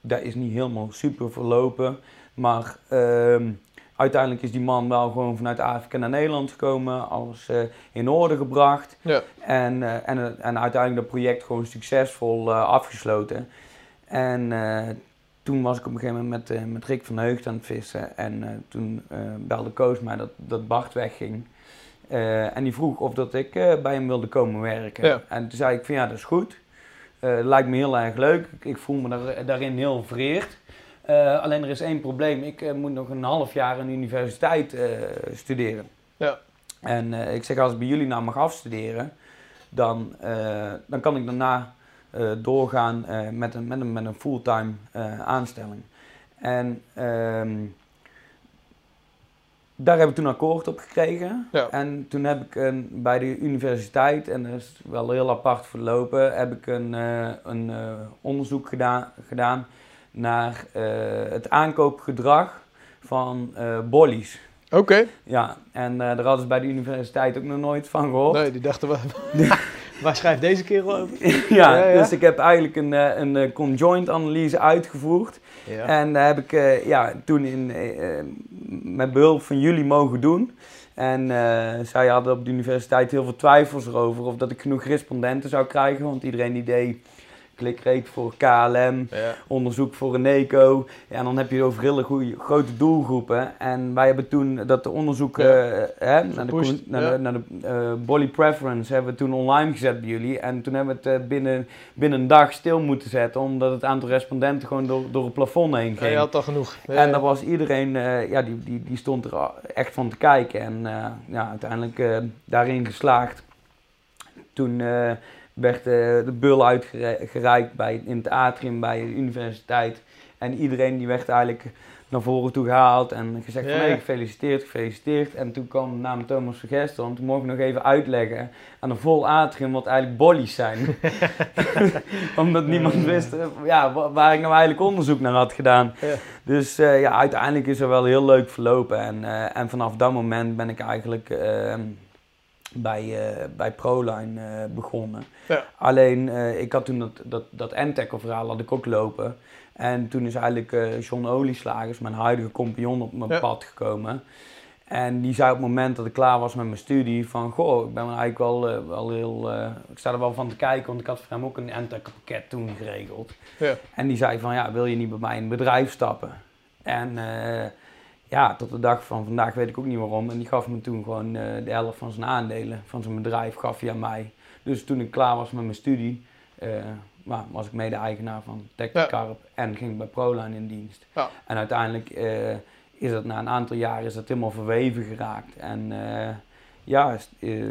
dat is niet helemaal super verlopen. Maar uh, uiteindelijk is die man wel gewoon vanuit Afrika naar Nederland gekomen. Alles uh, in orde gebracht. Ja. En, uh, en, en uiteindelijk dat project gewoon succesvol afgesloten. En toen was ik op een gegeven moment met, met Rick van Heugd aan het vissen. En toen belde Koos mij dat, dat Bart wegging. en die vroeg of dat ik bij hem wilde komen werken. Ja. En toen zei ik van ja, dat is goed. Uh, lijkt me heel erg leuk. Ik, voel me daar, daarin heel vereerd. Uh, alleen er is één probleem. Ik uh, moet nog een half jaar aan de universiteit studeren. Ja. En ik zeg, als ik bij jullie nou mag afstuderen, dan, dan kan ik daarna doorgaan met een, met een, met een fulltime aanstelling. En ehm, daar heb ik toen akkoord op gekregen. En toen heb ik een, bij de universiteit, en dat is wel heel apart verlopen, heb ik een, uh, een uh, onderzoek gedaan, gedaan naar uh, het aankoopgedrag van bollies. Oké. Ja, en daar hadden ze bij de universiteit ook nog nooit van gehoord. Nee, die dachten, wel. waar schrijft deze kerel over? ja, ja, dus ik heb eigenlijk een, een conjoint analyse uitgevoerd. Ja. En daar heb ik uh, ja, toen in, uh, met behulp van jullie mogen doen. En zij hadden op de universiteit heel veel twijfels erover of dat ik genoeg respondenten zou krijgen. Want iedereen die deed klikreek voor KLM, onderzoek voor een eco. Ja, en dan heb je over hele goede, grote doelgroepen. En wij hebben toen dat onderzoek ja. uh, hè, naar de, naar de, naar de uh, body preference hebben we toen online gezet bij jullie. En toen hebben we het uh, binnen, binnen een dag stil moeten zetten, omdat het aantal respondenten gewoon door, door het plafond heen ging. Ja, je had al genoeg. En daar was iedereen, ja, die, die, die stond er echt van te kijken. En ja, uiteindelijk daarin geslaagd. Toen werd uh, de bul uitgereikt bij, in het atrium bij de universiteit. En iedereen die werd eigenlijk naar voren toe gehaald en gezegd van hey, gefeliciteerd, gefeliciteerd. En toen kwam naam Thomas Vergestel en toen mocht ik nog even uitleggen aan een vol atrium wat eigenlijk bollies zijn. Omdat niemand wist eh, ja, waar ik nou eigenlijk onderzoek naar had gedaan. Dus uh, ja, uiteindelijk is er wel heel leuk verlopen. En, uh, en vanaf dat moment ben ik eigenlijk ehm, bij, uh, bij Proline uh, begonnen. Ja. Alleen, uh, ik had toen dat, dat, dat verhaal had ik ook lopen. En toen is eigenlijk John Olieslagers, mijn huidige compagnon, op mijn pad gekomen. En die zei op het moment dat ik klaar was met mijn studie van... Goh, ik ben eigenlijk wel, wel heel... ik sta er wel van te kijken, want ik had voor hem ook een Entech pakket toen geregeld. Ja. En die zei van, ja, wil je niet bij mij in het bedrijf stappen? En ja, tot de dag van vandaag weet ik ook niet waarom. En die gaf me toen gewoon uh, de helft van zijn aandelen van zijn bedrijf, gaf hij aan mij. Dus toen ik klaar was met mijn studie, uh, was ik mede-eigenaar van TechCarp en ging bij ProLine in dienst. Ja. En uiteindelijk uh, is dat na een aantal jaar is dat helemaal verweven geraakt. En ja, is,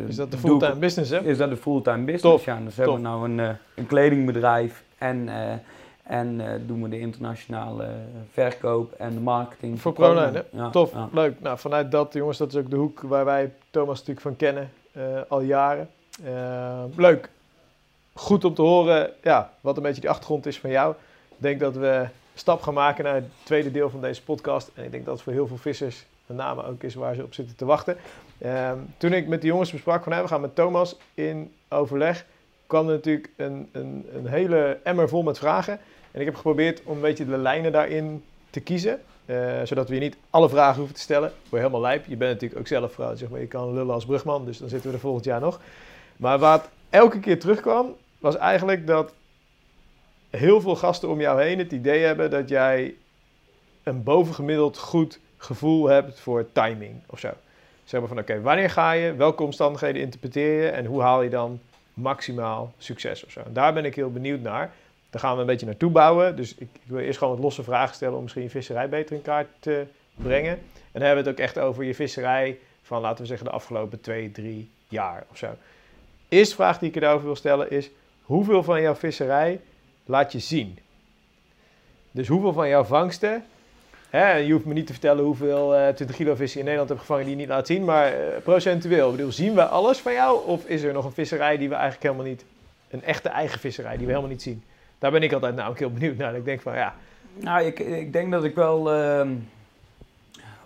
is dat de fulltime business, hè? Is dat de fulltime business, ja. Dus we hebben nou een, een kledingbedrijf en en uh, doen we de internationale verkoop en de marketing. Voor ProLine, ja, Tof, leuk. Nou, vanuit dat, jongens, dat is ook de hoek waar wij Thomas natuurlijk van kennen, uh, al jaren. Leuk. Goed om te horen ja, wat een beetje die achtergrond is van jou. Ik denk dat we stap gaan maken naar het tweede deel van deze podcast. En ik denk dat het voor heel veel vissers met name ook is waar ze op zitten te wachten. Uh, toen ik met de jongens besprak van, hey, we gaan met Thomas in overleg, kwam er natuurlijk een, een, een hele emmer vol met vragen. En ik heb geprobeerd om een beetje de lijnen daarin te kiezen. zodat we je niet alle vragen hoeven te stellen. Je helemaal lijp. Je bent natuurlijk ook zelf vrouw, zeg maar. Je kan lullen als brugman, dus dan zitten we er volgend jaar nog. Maar wat elke keer terugkwam, was eigenlijk dat heel veel gasten om jou heen het idee hebben dat jij een bovengemiddeld goed gevoel hebt voor timing of zo. Zeg maar van oké, wanneer ga je, welke omstandigheden interpreteer je en hoe haal je dan maximaal succes of zo. En daar ben ik heel benieuwd naar. Daar gaan we een beetje naartoe bouwen. Dus ik, ik wil eerst gewoon wat losse vragen stellen om misschien je visserij beter in kaart te brengen. En dan hebben we het ook echt over je visserij van laten we zeggen de afgelopen twee, drie jaar of zo. Eerste vraag die ik erover wil stellen is: hoeveel van jouw visserij laat je zien? Dus hoeveel van jouw vangsten je hoeft me niet te vertellen hoeveel uh, 20 kilo vissen in Nederland hebt gevangen die je niet laat zien, maar uh, procentueel. Bedoel, zien we alles van jou? Of is er nog een visserij die we eigenlijk helemaal niet, een echte eigen visserij die we helemaal niet zien? Daar ben ik altijd namelijk heel benieuwd naar. Ik denk van ja. Nou, ik, ik denk dat ik wel, uh,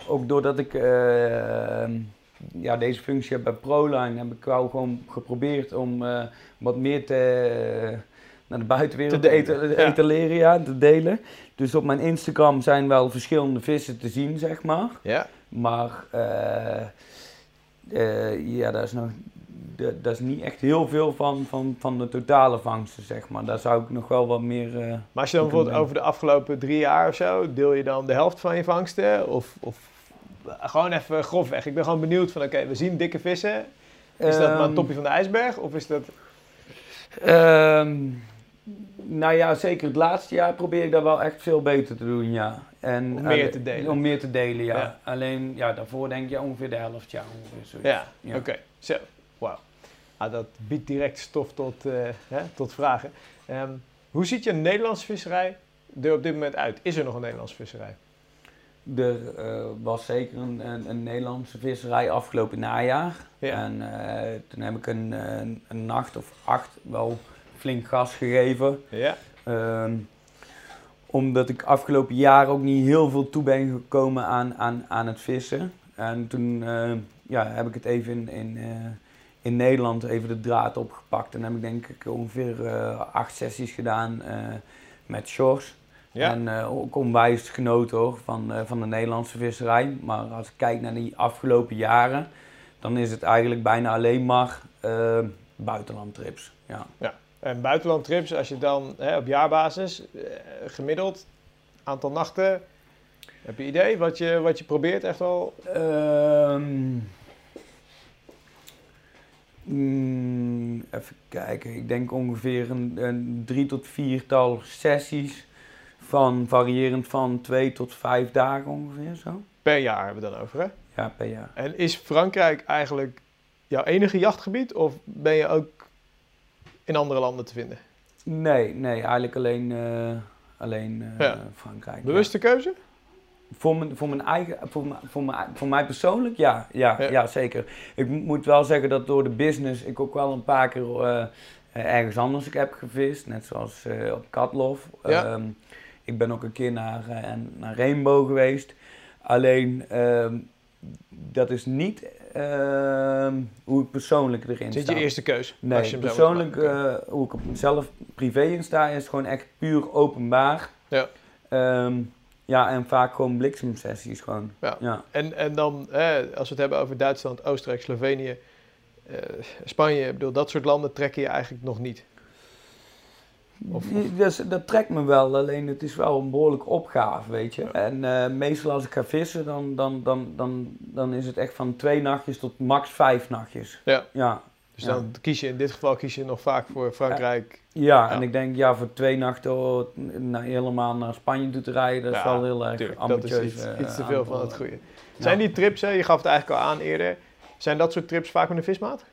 ook doordat ik ehm, ja, deze functie heb bij ProLine, heb ik wel gewoon geprobeerd om eh, wat meer te naar de buitenwereld te, etaleren, ja, te delen. Dus op mijn Instagram zijn wel verschillende vissen te zien, zeg maar. Ja. Maar uh, uh, ja, daar is nog dat is niet echt heel veel van, van, van de totale vangsten, zeg maar. Daar zou ik nog wel wat meer... Uh, maar als je dan bijvoorbeeld over de afgelopen drie jaar of zo, deel je dan de helft van je vangsten? Of, of gewoon even grofweg. Ik ben gewoon benieuwd van, oké, we zien dikke vissen. Is dat maar een ehm. topje van de ijsberg? Of is dat... Um, nou ja, zeker het laatste jaar probeer ik daar wel echt veel beter te doen, ja. En, om meer te delen? Om meer te delen, ja. Alleen, ja, daarvoor denk je ongeveer de helft, ja. Ongeveer Ja, oké. Zo, wauw. Ah, dat biedt direct stof tot, uh, hè, tot vragen. Um, hoe ziet je Nederlandse visserij er op dit moment uit? Is er nog een Nederlandse visserij? Er uh, was zeker een, een, een, Nederlandse visserij afgelopen najaar. Ja. En uh, toen heb ik een, een, een nacht of acht wel flink gas gegeven. Ja. Ehm, omdat ik afgelopen jaar ook niet heel veel toe ben gekomen aan, aan, aan het vissen. En toen ja, heb ik het even in, in, in Nederland even de draad opgepakt. En heb ik denk ik ongeveer uh, acht sessies gedaan met Shores. Ja. En ook onwijs genoten hoor, van, van de Nederlandse visserij. Maar als ik kijk naar die afgelopen jaren, dan is het eigenlijk bijna alleen maar buitenlandtrips. Ja. ja. En buitenlandtrips, als je dan hè, op jaarbasis, eh, gemiddeld, aantal nachten, heb je idee wat je, wat je probeert echt wel? Um, even kijken, ik denk ongeveer een, een drie tot viertal sessies van variërend van twee tot vijf dagen ongeveer zo. Per jaar hebben we dan over hè? Ja, per jaar. En is Frankrijk eigenlijk jouw enige jachtgebied of ben je ook in andere landen te vinden? Nee, nee eigenlijk alleen, uh, alleen uh, Frankrijk. Bewuste keuze? Voor mijn, voor mijn eigen, voor, mijn, voor, mijn, voor mij persoonlijk, ja, ja, ja. zeker. Ik moet wel zeggen dat door de business ik ook wel een paar keer uh, ergens anders ik heb gevist. Net zoals op Katlof. Ja. Um, ik ben ook een keer naar, naar Rainbow geweest. Alleen, ehm, dat is niet Ehm, hoe ik persoonlijk erin sta. Is je eerste keus? Nee, persoonlijk uh, hoe ik op mezelf privé in sta is gewoon echt puur openbaar. Ja. Ehm, ja, en vaak gewoon bliksemsessies gewoon. Ja. ja. En, en dan, als we het hebben over Duitsland, Oostenrijk, Slovenië, uh, Spanje, bedoel, dat soort landen trekken je eigenlijk nog niet. Of, dus, dat trekt me wel, alleen het is wel een behoorlijke opgave, weet je. En uh, meestal als ik ga vissen, dan, dan, dan, dan, dan is het echt van twee nachtjes tot max vijf nachtjes. Ja. ja. Dus dan kies je in dit geval kies je nog vaak voor Frankrijk. Ja, en ik denk ja, voor twee nachten naar, helemaal naar Spanje toe te rijden, dat is wel heel erg tuurlijk, ambitieus. Dat is iets, uh, iets te veel van het goede. Zijn die trips, hè, je gaf het eigenlijk al aan eerder, zijn dat soort trips vaak met een vismaat?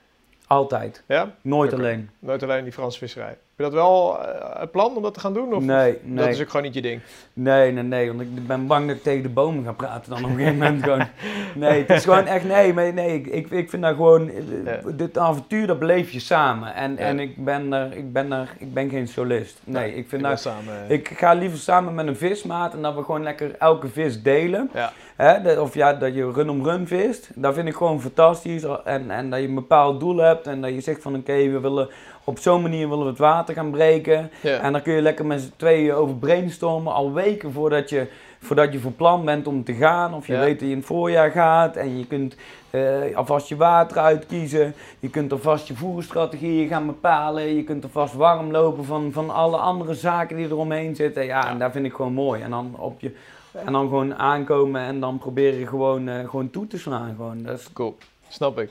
Altijd. Ja? Nooit alleen. Nooit alleen die Franse visserij je dat wel het plan om dat te gaan doen? Of nee, nee. Dat is ook gewoon niet je ding? Nee, nee, nee. Want ik ben bang dat ik tegen de bomen ga praten dan op een gegeven moment gewoon. Nee, het is gewoon echt, nee, maar nee. Ik, ik vind dat gewoon, eh, dit avontuur dat beleef je samen. En, en ik ben er, ik ben er, ik ben geen solist. Nee, ik vind dat, samen, ik ga liever samen met een vismaat en dat we gewoon lekker elke vis delen. Ja. Hè, of ja, dat je run om run vist. Dat vind ik gewoon fantastisch. En, en dat je een bepaald doel hebt en dat je zegt van oké, we willen op zo'n manier willen we het water gaan breken. En dan kun je lekker met z'n tweeën over brainstormen. Al weken voordat je voordat je voor plan bent om te gaan. Of je weet dat je in het voorjaar gaat en je kunt uh, alvast je water uitkiezen. Je kunt alvast je voerstrategieën gaan bepalen. Je kunt alvast warm lopen van, van alle andere zaken die eromheen zitten. Ja, en daar vind ik gewoon mooi. En dan, op je, en dan gewoon aankomen en dan proberen gewoon, uh, gewoon toe te slaan. Gewoon. Dat is... Cool, snap ik.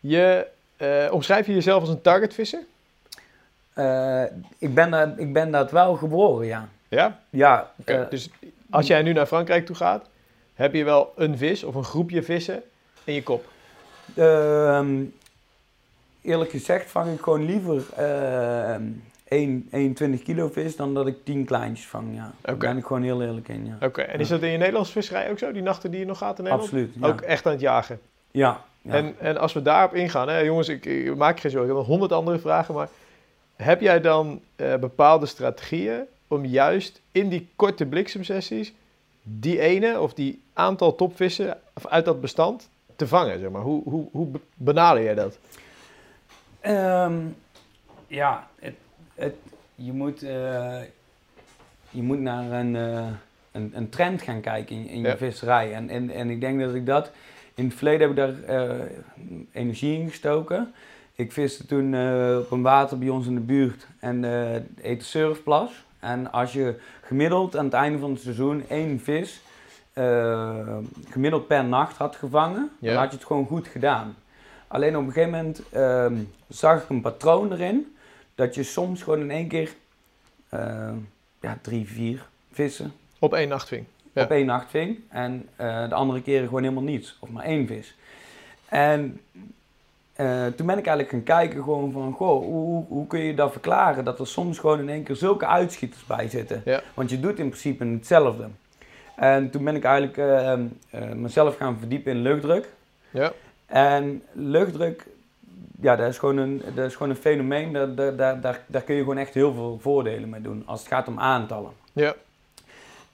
Je, uh, omschrijf je jezelf als een targetvisser? ik, ben daar, ik ben dat wel geboren, ja. Ja? Ja. dus als jij nu naar Frankrijk toe gaat, heb je wel een vis of een groepje vissen in je kop? Ehm, eerlijk gezegd vang ik gewoon liever uh, 1, 21 kilo vis dan dat ik 10 kleintjes vang. Ja. Daar ben ik gewoon heel eerlijk in. Ja. Oké, en is dat in je Nederlandse visserij ook zo? Die nachten die je nog gaat in Nederland? Absoluut. Ook echt aan het jagen? Ja. En, en als we daarop ingaan, hè, jongens, ik, ik maak geen zorgen, ik heb nog honderd andere vragen, maar heb jij dan uh, bepaalde strategieën om juist in die korte bliksemsessies die ene of die aantal topvissen uit dat bestand te vangen? Zeg maar. hoe, hoe, hoe benader jij dat? Um, ja, het, het, je, moet, uh, je moet naar een, uh, een, een, trend gaan kijken in, in je visserij. En, en, en ik denk dat ik dat... In het verleden heb ik daar uh, energie in gestoken. Ik viste toen op een water bij ons in de buurt en uh, heette Surfplas. En als je gemiddeld aan het einde van het seizoen één vis uh, gemiddeld per nacht had gevangen, dan had je het gewoon goed gedaan. Alleen op een gegeven moment uh, zag ik een patroon erin, dat je soms gewoon in één keer uh, ja, drie, vier vissen. Op één nacht ving. Ja. Op één nacht ving. En eh, de andere keren gewoon helemaal niets. Of maar één vis. En uh, toen ben ik eigenlijk gaan kijken gewoon van, goh, hoe, hoe kun je dat verklaren? Dat er soms gewoon in één keer zulke uitschieters bij zitten. Ja. Want je doet in principe hetzelfde. En toen ben ik eigenlijk uh, mezelf gaan verdiepen in luchtdruk. Ja. En luchtdruk, ja, dat is gewoon een, dat is gewoon een fenomeen. Daar, daar, daar, daar kun je gewoon echt heel veel voordelen mee doen. Als het gaat om aantallen. Ja.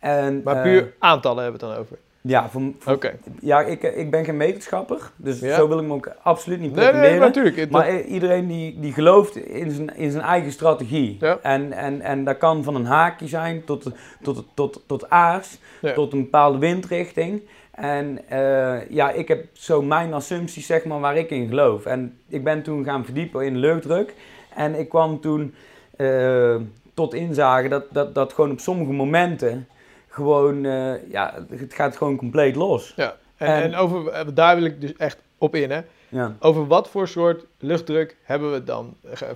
En, maar puur aantallen hebben we het dan over? Ja, voor, ja ik, ik ben geen wetenschapper, dus ja. zo wil ik me ook absoluut niet pretenderen. Nee, nee, natuurlijk. Maar iedereen die, die gelooft in zijn, in zijn eigen strategie. Ja. En, en, en dat kan van een haakje zijn tot, tot, tot, tot aars, ja. tot een bepaalde windrichting. En uh, ja, ik heb zo mijn assumpties, zeg maar, waar ik in geloof. En ik ben toen gaan verdiepen in luchtdruk. En ik kwam toen uh, tot inzage dat, dat, dat gewoon op sommige momenten gewoon, uh, ja, het gaat gewoon compleet los. Ja, en, en, en, over, daar wil ik dus echt op in, hè. Ja. Over wat voor soort luchtdruk hebben we het dan?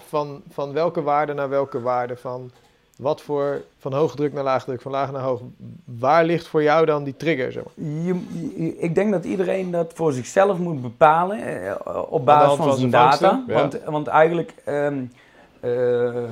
Van, van welke waarde naar welke waarde? Van wat voor, van hoge druk naar laag druk, van laag naar hoog. Waar ligt voor jou dan die trigger? Zeg maar? je, je, ik denk dat iedereen dat voor zichzelf moet bepalen eh, op basis van, van zijn data. Ja. Want, want eigenlijk... Um, uh,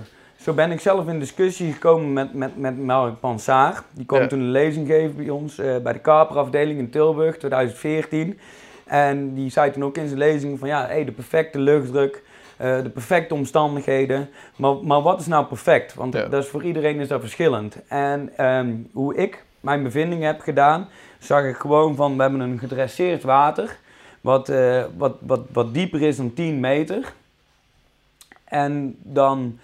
zo ben ik zelf in discussie gekomen met, met, met Mark Pansaar. Die kwam ja. toen een lezing geven bij ons uh, bij de Kaperafdeling in Tilburg 2014. En die zei toen ook in zijn lezing van ja, hey, de perfecte luchtdruk, uh, de perfecte omstandigheden. Maar, maar wat is nou perfect? Want ja. dat is voor iedereen is dat verschillend. En um, hoe ik mijn bevinding heb gedaan, zag ik gewoon van we hebben een gedresseerd water. Wat, uh, wat, wat, wat dieper is dan 10 meter. En dan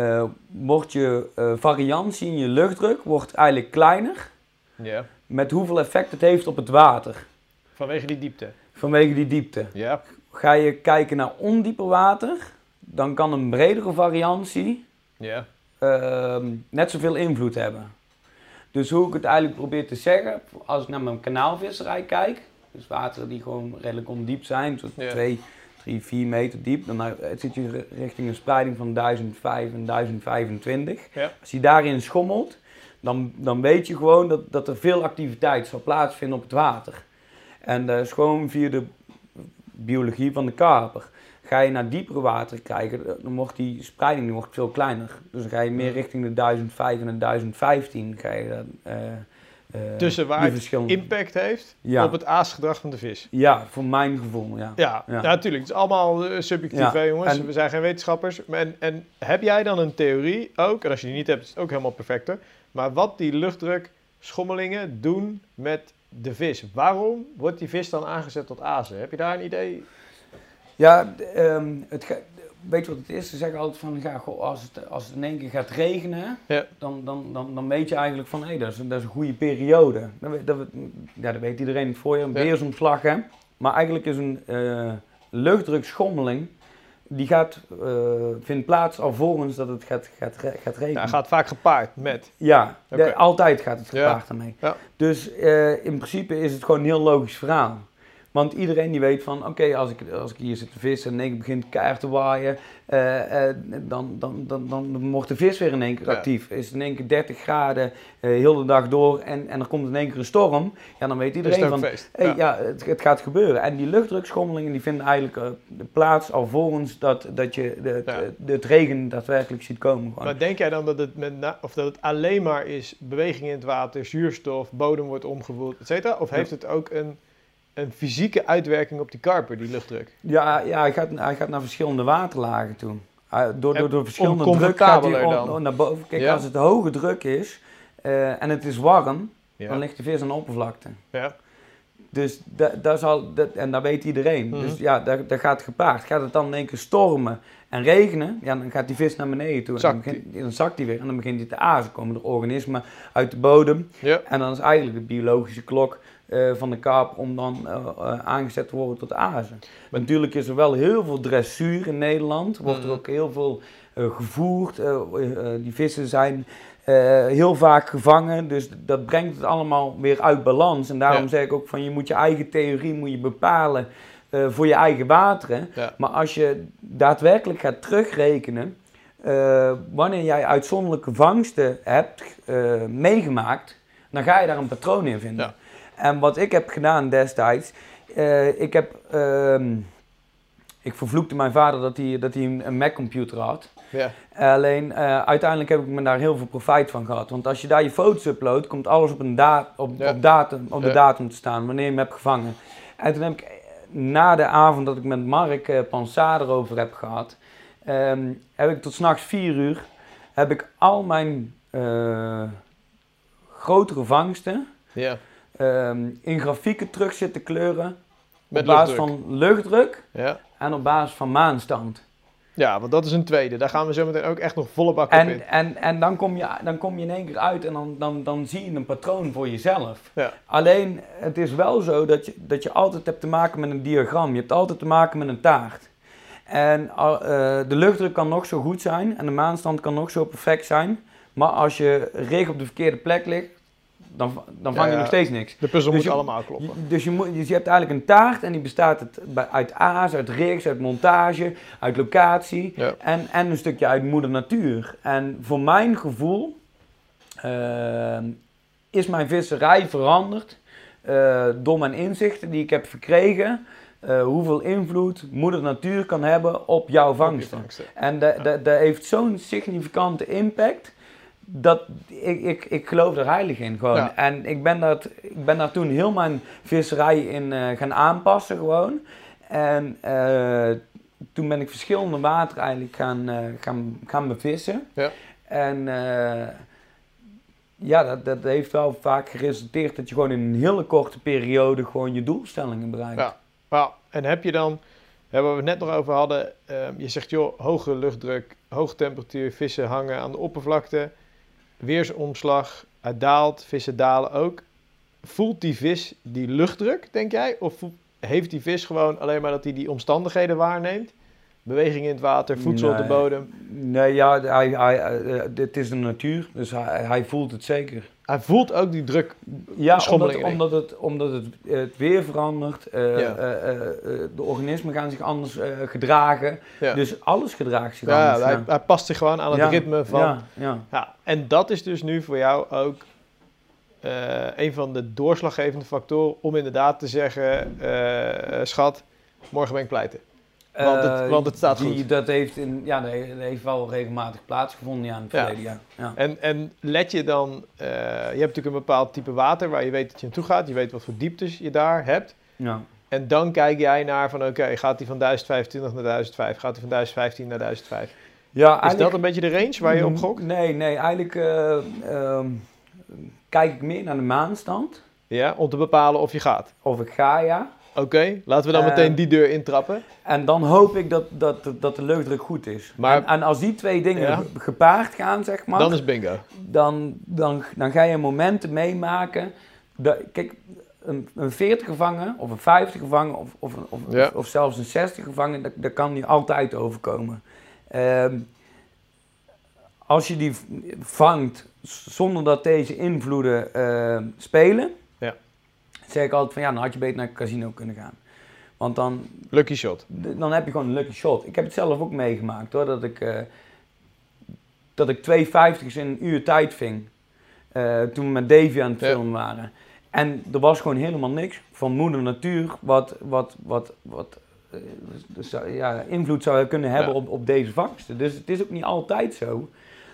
uh, wordt je uh, variantie in je luchtdruk wordt eigenlijk kleiner. Ja. Met hoeveel effect het heeft op het water. Vanwege die diepte? Vanwege die diepte. Ja. Ga je kijken naar ondieper water, dan kan een bredere variantie ja. uh, net zoveel invloed hebben. Dus hoe ik het eigenlijk probeer te zeggen, als ik naar mijn kanaalvisserij kijk, dus water die gewoon redelijk ondiep zijn, ja. twee, 3, 4 meter diep. Dan zit je richting een spreiding van 1005 en 1025. Ja. Als je daarin schommelt, dan, dan weet je gewoon dat, dat er veel activiteit zal plaatsvinden op het water. En dat is gewoon via de biologie van de karper. Ga je naar diepere water kijken, dan wordt die spreiding die wordt veel kleiner. Dus dan ga je meer richting de 1005 en de 1015. Ga je dan, uh, Tussen waar het verschillende... impact heeft ja. op het aasgedrag van de vis. Ja, voor mijn gevoel, ja. Ja, ja. natuurlijk. het is allemaal uh, subjectief, hè, jongens. En... We zijn geen wetenschappers. En, en heb jij dan een theorie ook, en als je die niet hebt, is het ook helemaal perfecter. Maar wat die luchtdrukschommelingen doen met de vis. Waarom wordt die vis dan aangezet tot azen? Heb je daar een idee? Ja, um, het weet je wat het is? Ze zeggen altijd van, ja, goh, als, het, als het in één keer gaat regenen, ja. dan, dan, dan, dan weet je eigenlijk van, hé, hey, dat, is, dat is een goede periode. Dat, dat, ja, dat weet iedereen voor je, een ja. hè. Maar eigenlijk is een uh, luchtdrukschommeling, die gaat, uh, vindt plaats alvorens dat het gaat, gaat, gaat regenen. Ja, gaat vaak gepaard met? Ja, okay. de, altijd gaat het gepaard daarmee. Dus uh, in principe is het gewoon een heel logisch verhaal. Want iedereen die weet van, oké, als, ik, als ik hier zit te vissen en ik begin keihard te waaien, uh, uh, dan, dan, dan, dan wordt de vis weer in één keer actief. Is het in één keer 30 graden, uh, heel de dag door en, en er komt in één keer een storm, ja, dan weet iedereen van, hey, ja, ja het, het, gaat gebeuren. En die luchtdrukschommelingen die vinden eigenlijk plaats alvorens dat, dat je de, ja. de, het regen daadwerkelijk ziet komen. Gewoon. Maar denk jij dan dat het, met of dat het alleen maar is beweging in het water, zuurstof, bodem wordt omgevoerd, et cetera? Of heeft het ook een een fysieke uitwerking op die karper, die luchtdruk. Ja, ja hij, gaat, hij gaat naar verschillende waterlagen toe. Door, door, door verschillende druk gaat hij on, naar boven. Kijk, als het hoge druk is uh, en het is warm, ja. dan ligt de vis aan de oppervlakte. Ja. Dus daar zal, dat, en dat weet iedereen. Mm -hmm. Dus ja, daar, daar gaat gepaard. Gaat het dan in één keer stormen en regenen, ja, dan gaat die vis naar beneden toe. Zakt en dan, begint, dan zakt hij weer en dan begint hij te azen. komen er organismen uit de bodem. Ja. En dan is eigenlijk de biologische klok uh, van de kaap om dan uh, uh, aangezet te worden tot azen. Maar natuurlijk is er wel heel veel dressuur in Nederland. Er wordt er ook heel veel gevoerd. die vissen zijn heel vaak gevangen. Dus dat brengt het allemaal weer uit balans. En daarom ja. zeg ik ook van je moet je eigen theorie moet je bepalen voor je eigen wateren. Ja. Maar als je daadwerkelijk gaat terugrekenen. wanneer jij uitzonderlijke vangsten hebt meegemaakt, dan ga je daar een patroon in vinden. Ja. En wat ik heb gedaan destijds, uh, ik heb, uh, ik vervloekte mijn vader dat hij, dat hij een Mac-computer had. Ja. Alleen uh, uiteindelijk heb ik me daar heel veel profijt van gehad. Want als je daar je foto's uploadt, komt alles op, een da op, ja. op, datum, op de ja. datum te staan, wanneer je hem hebt gevangen. En toen heb ik na de avond dat ik met Mark uh, Pansade erover heb gehad, um, heb ik tot s'nachts vier uur, heb ik al mijn grotere vangsten, ja um, in grafieken terug zitten kleuren. Met op basis van luchtdruk ja. en op basis van maanstand. Ja, want dat is een tweede. Daar gaan we zo meteen ook echt nog volle bak en, op in. En, en dan, kom je, dan kom je in één keer uit en dan, dan, dan zie je een patroon voor jezelf. Ja. Alleen, het is wel zo dat je, dat je altijd hebt te maken met een diagram. Je hebt altijd te maken met een taart. En uh, de luchtdruk kan nog zo goed zijn en de maanstand kan nog zo perfect zijn. Maar als je rig op de verkeerde plek ligt, dan, dan vang je nog steeds niks. De puzzel dus moet je, allemaal kloppen. Dus je, moet, dus je hebt eigenlijk een taart en die bestaat het uit aas, uit rigs, uit montage, uit locatie en, en een stukje uit moeder natuur. En voor mijn gevoel uh, is mijn visserij veranderd uh, door mijn inzichten die ik heb verkregen. Uh, hoeveel invloed moeder natuur kan hebben op jouw vangsten. vangsten. En dat heeft zo'n significante impact dat, ik, ik, ik geloof er heilig in gewoon. En ik ben, dat, ik ben daar toen heel mijn visserij in uh, gaan aanpassen gewoon. En uh, toen ben ik verschillende water eigenlijk gaan, uh, gaan, gaan bevissen. Ja. En ja, dat, dat heeft wel vaak geresulteerd dat je gewoon in een hele korte periode gewoon je doelstellingen bereikt. Ja, en heb je dan, waar we het net nog over hadden, je zegt joh, hoge luchtdruk, hoge temperatuur, vissen hangen aan de oppervlakte weersomslag, het daalt, vissen dalen ook. Voelt die vis die luchtdruk, denk jij? Of heeft die vis gewoon alleen maar dat hij die omstandigheden waarneemt? Beweging in het water, voedsel nee, op de bodem? Nee, ja, hij, hij, uh, dit is de natuur, dus hij, hij voelt het zeker. Hij voelt ook die druk. Ja, omdat, omdat, het, omdat het, het weer verandert. Uh, ja. uh, de organismen gaan zich anders gedragen. Ja. Dus alles gedraagt zich ja, anders. Hij, hij, past zich gewoon aan het ritme van. Ja, ja. Ja, en dat is dus nu voor jou ook een van de doorslaggevende factoren om inderdaad te zeggen: schat, morgen ben ik pleiten. Want het, want het staat die, goed. Dat heeft, in, ja, dat heeft wel regelmatig plaatsgevonden ja, in het verleden. Ja. ja. En, en let je dan, uh, je hebt natuurlijk een bepaald type water waar je weet dat je naartoe gaat. Je weet wat voor dieptes je daar hebt. Ja. En dan kijk jij naar van oké, okay, gaat die van 1025 naar 1005? Gaat die van 1015 naar 1005? Ja, Is dat een beetje de range waar je op gokt? Nee, nee, eigenlijk uh, uh, kijk ik meer naar de maanstand. Ja, om te bepalen of je gaat? Of ik ga, ja. Oké, laten we dan meteen die deur intrappen. En dan hoop ik dat, dat, dat de luchtdruk goed is. Maar, en, en als die twee dingen gepaard gaan, zeg maar... Dan is bingo. Dan, dan, dan ga je momenten meemaken... Dat, kijk, een, een 40 gevangen, of een 50 gevangen, of, of, of, of, zelfs een 60 gevangen, dat, dat kan niet altijd overkomen. Ehm, als je die vangt zonder dat deze invloeden uh, spelen. Zeg ik altijd van ja, dan had je beter naar het casino kunnen gaan. Want dan... Lucky shot. Dan heb je gewoon een lucky shot. Ik heb het zelf ook meegemaakt hoor, dat ik, uh, dat ik 2,50 in een uur tijd ving. Uh, toen we met Davy aan het filmen waren. En er was gewoon helemaal niks van moeder natuur wat, wat, wat, wat dus, ja, invloed zou kunnen hebben op, op deze vangsten. Dus het is ook niet altijd zo.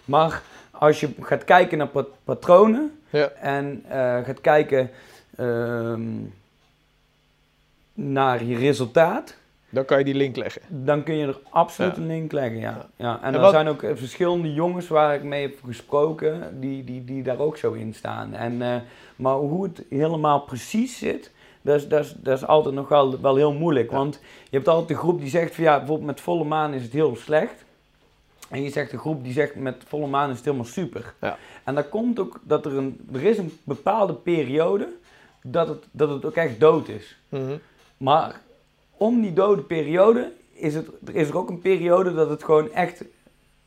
Maar als je gaat kijken naar patronen ja. en uh, gaat kijken uh, naar je resultaat. Dan kan je die link leggen. Dan kun je er absoluut een link leggen, ja. ja. En, er zijn ook eh, verschillende jongens waar ik mee heb gesproken, die, die, die daar ook zo in staan. En, uh, maar hoe het helemaal precies zit, dat is, dat is, dat is altijd nog wel, wel heel moeilijk. Want je hebt altijd de groep die zegt van ja, bijvoorbeeld met volle maan is het heel slecht. En je zegt de groep die zegt met volle maan is het helemaal super. Ja. En dan komt ook dat er een, er is een bepaalde periode dat het, dat het ook echt dood is. Mm Maar om die dode periode is, het, is er ook een periode dat het gewoon echt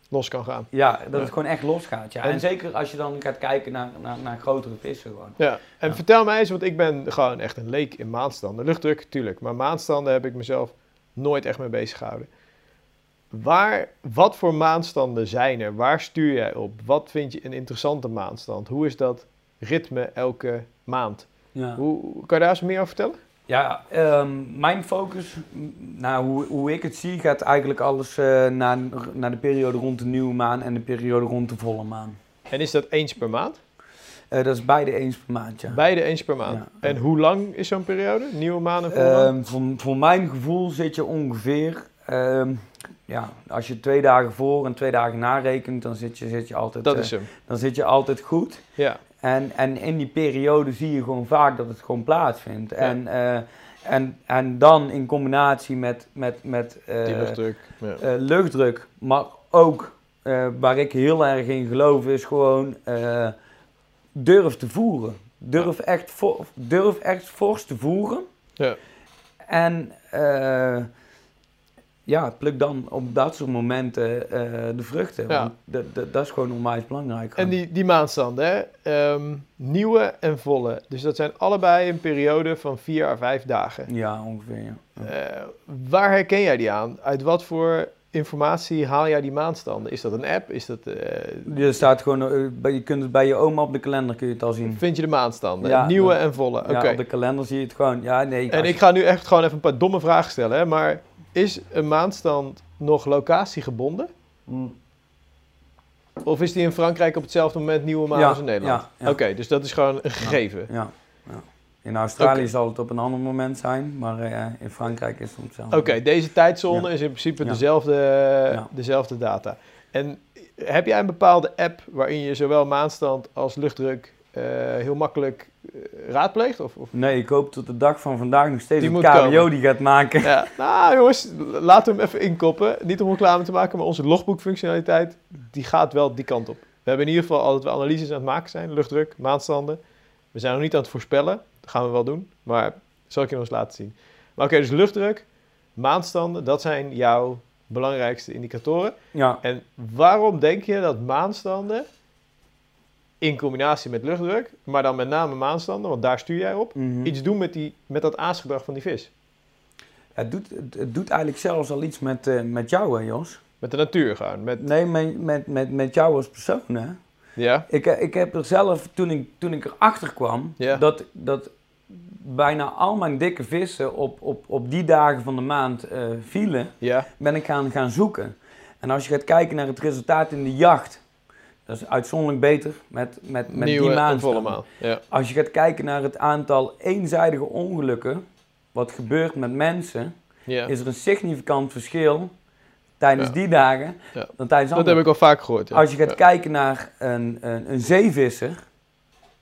los kan gaan. Ja, dat het gewoon echt los gaat. Ja. En, zeker als je dan gaat kijken naar, naar, naar grotere vissen gewoon. Ja, en vertel mij eens, want ik ben gewoon echt een leek in maandstanden. Luchtdruk, tuurlijk. Maar maandstanden heb ik mezelf nooit echt mee bezig gehouden. Waar, wat voor maandstanden zijn er? Waar stuur jij op? Wat vind je een interessante maandstand? Hoe is dat ritme elke maand? Ja. Hoe, kan je daar eens meer over vertellen? Ja, um, mijn focus, nou, hoe, hoe ik het zie, gaat eigenlijk alles uh, naar, naar de periode rond de nieuwe maan en de periode rond de volle maan. En is dat eens per maand? Uh, dat is beide eens per maand, ja. Beide eens per maand. En hoe lang is zo'n periode? Nieuwe maan en volle maan? Um, voor, voor mijn gevoel zit je ongeveer um, ja, als je twee dagen voor en twee dagen na rekent, dan zit je, zit je altijd, dat is hem. dan zit je altijd goed. Ja. En, en in die periode zie je gewoon vaak dat het gewoon plaatsvindt. En, uh, en, en dan in combinatie met, met, met uh, luchtdruk. Ja. Uh, luchtdruk, maar ook waar ik heel erg in geloof, is gewoon durf te voeren. Durf, ja. echt, durf echt fors te voeren. Ja. En ja, pluk dan op dat soort momenten uh, de vruchten. Ja. Want dat, dat is gewoon onwijs belangrijk. En die, die maandstanden, hè? Um, nieuwe en volle. Dus dat zijn allebei een periode van vier à vijf dagen. Ja, ongeveer. Ja. Uh, waar herken jij die aan? Uit wat voor informatie haal jij die maandstanden? Is dat een app? Is dat, uh... Je staat gewoon, je kunt het bij je oma op de kalender kun je het al zien. Vind je de maandstanden? Ja, Nieuwe en volle? Oké. Ja, op de kalender zie je het gewoon. Ja, nee. En ik ga nu echt gewoon even een paar domme vragen stellen, hè? maar is een maandstand nog locatiegebonden? Mm. Of is die in Frankrijk op hetzelfde moment nieuwe maan als in Nederland? Ja, Oké, dus dat is gewoon een gegeven. Ja, In Australië zal het op een ander moment zijn, maar uh, in Frankrijk is het hetzelfde. Oké, deze tijdzone is in principe dezelfde, dezelfde data. En heb jij een bepaalde app waarin je zowel maandstand als luchtdruk uh, heel makkelijk raadpleegt? Of, of, Nee, ik hoop tot de dag van vandaag nog steeds die een KBO die gaat maken. Ja. Nou jongens, laten we hem even inkoppen. Niet om reclame te maken, maar onze logboekfunctionaliteit, die gaat wel die kant op. We hebben in ieder geval altijd wel analyses aan het maken zijn, luchtdruk, maandstanden. We zijn nog niet aan het voorspellen, dat gaan we wel doen, maar zal ik je nog eens laten zien. Maar oké, dus luchtdruk, maandstanden, dat zijn jouw belangrijkste indicatoren. Ja. En waarom denk je dat maandstanden in combinatie met luchtdruk, maar dan met name maanstanden, want daar stuur jij op, mhm. iets doen met, die, met dat aasgedrag van die vis. Het doet, het doet eigenlijk zelfs al iets met, uh, met jou, hè, Jos? Met de natuur gaan? Met... Nee, met, met, met, met jou als persoon, hè? Ja. Ik, eh, ik heb er zelf, toen ik, toen ik erachter kwam, ja. dat, dat bijna al mijn dikke vissen op, op, op die dagen van de maand uh, vielen, ja. ben ik gaan, gaan zoeken. En als je gaat kijken naar het resultaat in de jacht, dat is uitzonderlijk beter met, met, met die maand. Ja. Als je gaat kijken naar het aantal eenzijdige ongelukken, wat gebeurt met mensen, ja. is er een significant verschil tijdens die dagen dan tijdens andere. Dat heb ik al vaak gehoord. Als je gaat kijken naar een, een, een, zeevisser,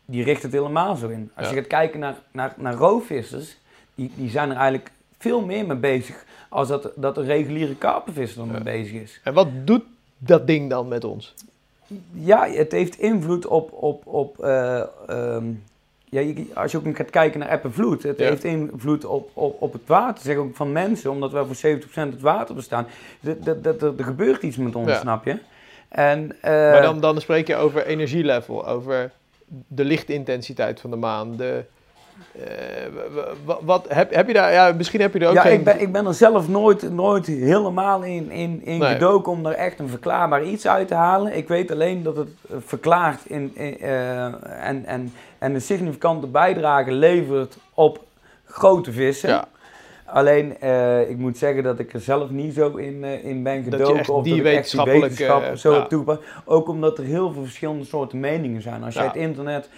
die richt het helemaal zo in. Als je gaat kijken naar, naar, naar roofvissers, die, die zijn er eigenlijk veel meer mee bezig als dat, dat een reguliere karpenvisser er mee bezig is. En wat doet dat ding dan met ons? Ja, het heeft invloed op, op, op uh, um, ja, als je ook gaat kijken naar eb en vloed, het heeft invloed op, op, op het water, zeg ook van mensen, omdat wij voor 70% het water bestaan. Er gebeurt iets met ons, snap je? En, uh, maar dan, dan spreek je over energielevel, over de lichtintensiteit van de maan, de, uh, wat, heb, heb je daar, ja, misschien heb je er ook ja, geen... ik ben, ik ben er zelf nooit, nooit helemaal in, in, in gedoken om er echt een verklaarbaar iets uit te halen. Ik weet alleen dat het verklaart in, in uh, en, en, en een significante bijdrage levert op grote vissen. Ja. Alleen, uh, ik moet zeggen dat ik er zelf niet zo in, uh, in ben gedoken. Dat of die dat ik echt die wetenschap uh, zo ja. Ook omdat er heel veel verschillende soorten meningen zijn. Als je het internet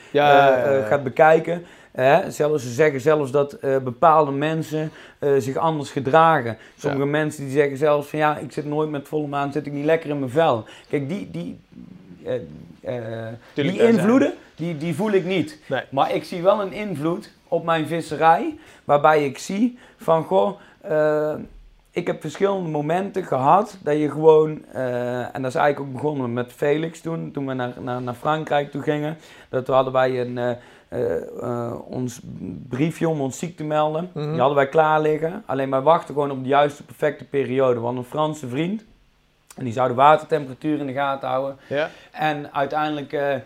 gaat bekijken, Hè? Zelfs, ze zeggen zelfs dat uh, bepaalde mensen uh, zich anders gedragen. Sommige mensen die zeggen zelfs van ja, ik zit nooit met volle maan, zit ik niet lekker in mijn vel. Kijk, die, die, uh, die invloeden, die, die voel ik niet. Nee. Maar ik zie wel een invloed op mijn visserij, waarbij ik zie van goh, ik heb verschillende momenten gehad dat je gewoon, en dat is eigenlijk ook begonnen met Felix toen, toen we naar, naar, naar Frankrijk toe gingen. Dat hadden wij een uh, ons briefje om ons ziek te melden. Mhm. Die hadden wij klaar liggen. Alleen wij wachten gewoon op de juiste perfecte periode. Want een Franse vriend. En die zou de watertemperatuur in de gaten houden. Ja. En uiteindelijk,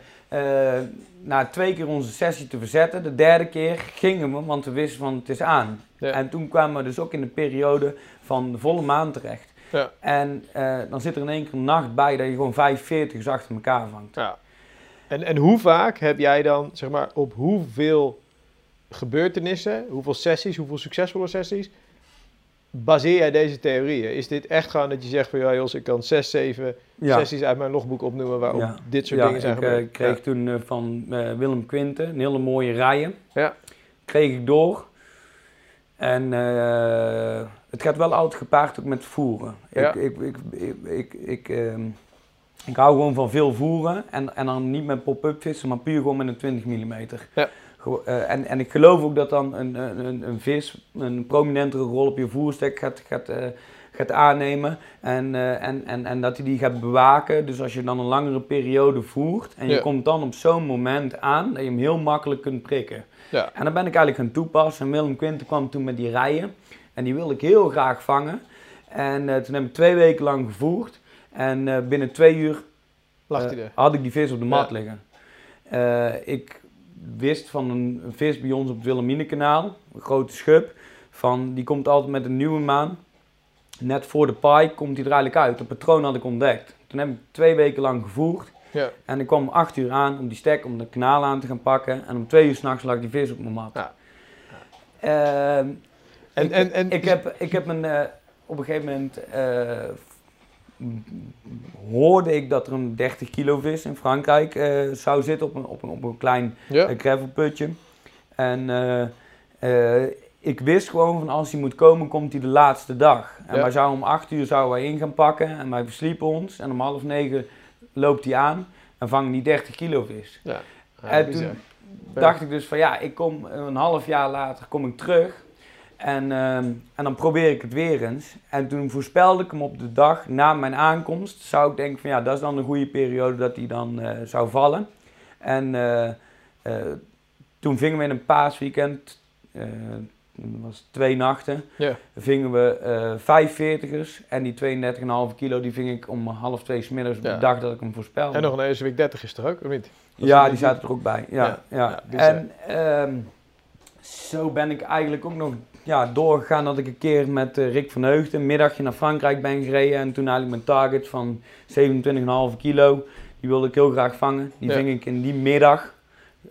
na twee keer onze sessie te verzetten, de derde keer gingen we, want we wisten van het is aan. En toen kwamen we dus ook in de periode van de volle maan terecht. Ja. En dan zit er in één keer een nacht bij dat je gewoon 45 achter elkaar vangt. Ja. En, en hoe vaak heb jij dan, zeg maar, op hoeveel gebeurtenissen, hoeveel sessies, hoeveel succesvolle sessies, baseer jij deze theorieën? Is dit echt gewoon dat je zegt van, ja Jos, ik kan zes, zeven sessies uit mijn logboek opnoemen waarop dit soort dingen zijn ik, gebeurd? ik eh, kreeg toen uh, van uh, Willem Quinten een hele mooie rijen. Ja. Kreeg ik door. En het gaat wel altijd gepaard ook met voeren. Ik, ik, ik, ik, ik, ik ehm, ik hou gewoon van veel voeren en, en dan niet met pop-up vissen, maar puur gewoon met een 20 mm. Ja. Uh, en, en ik geloof ook dat dan een, een, een vis een prominentere rol op je voerstek gaat, gaat, uh, gaat aannemen. En, uh, en, en, en dat hij die gaat bewaken. Dus als je dan een langere periode voert en je komt dan op zo'n moment aan, dat je hem heel makkelijk kunt prikken. Ja. En dan ben ik eigenlijk gaan toepassen. En Willem Quinten kwam toen met die rijen. En die wilde ik heel graag vangen. En toen heb ik twee weken lang gevoerd. En binnen twee uur had ik die vis op de mat liggen. Ik wist van een, een, vis bij ons op het Wilhelminekanaal, een grote schub, van die komt altijd met een nieuwe maan. Net voor de paai komt hij er eigenlijk uit. Dat patroon had ik ontdekt. Toen heb ik twee weken lang gevoerd. Ja. En ik kwam om acht uur aan om die stek, om de kanaal aan te gaan pakken. En om twee uur s'nachts lag die vis op mijn mat. Ja. Uh, en, ik, en, en, ik, heb, ik heb een, uh, op een gegeven moment hoorde ik dat er een 30 kilo vis in Frankrijk uh, zou zitten op een, op een, op een klein ja. uh, gravelputje. En uh, ik wist gewoon van als hij moet komen, komt hij de laatste dag. En ja. wij zouden om 8 uur zouden wij in gaan pakken en wij versliepen ons. En om half negen loopt hij aan en vangen die 30 kilo vis. Ja. en toen dacht ik dus van ja, ik kom een half jaar later kom ik terug. En, ehm, en dan probeer ik het weer eens. En toen voorspelde ik hem op de dag na mijn aankomst. Zou ik denken van ja, dat is dan een goede periode dat hij dan uh, zou vallen. En uh, uh, toen vingen we in een paasweekend, dat was twee nachten, yeah. vingen we vijf veertigers. En die 32,5 kilo die ving ik om half twee smiddags op de dag dat ik hem voorspelde. En nog een week 30 is er ook, of niet? ja, die zaten er ook bij. Ja, ja. ja. en um, zo ben ik eigenlijk ook nog ja, doorgegaan dat ik een keer met uh, Rick van Heugden een middagje naar Frankrijk ben gereden. En toen eigenlijk mijn target van 27,5 kilo, die wilde ik heel graag vangen. Die ving ik in die middag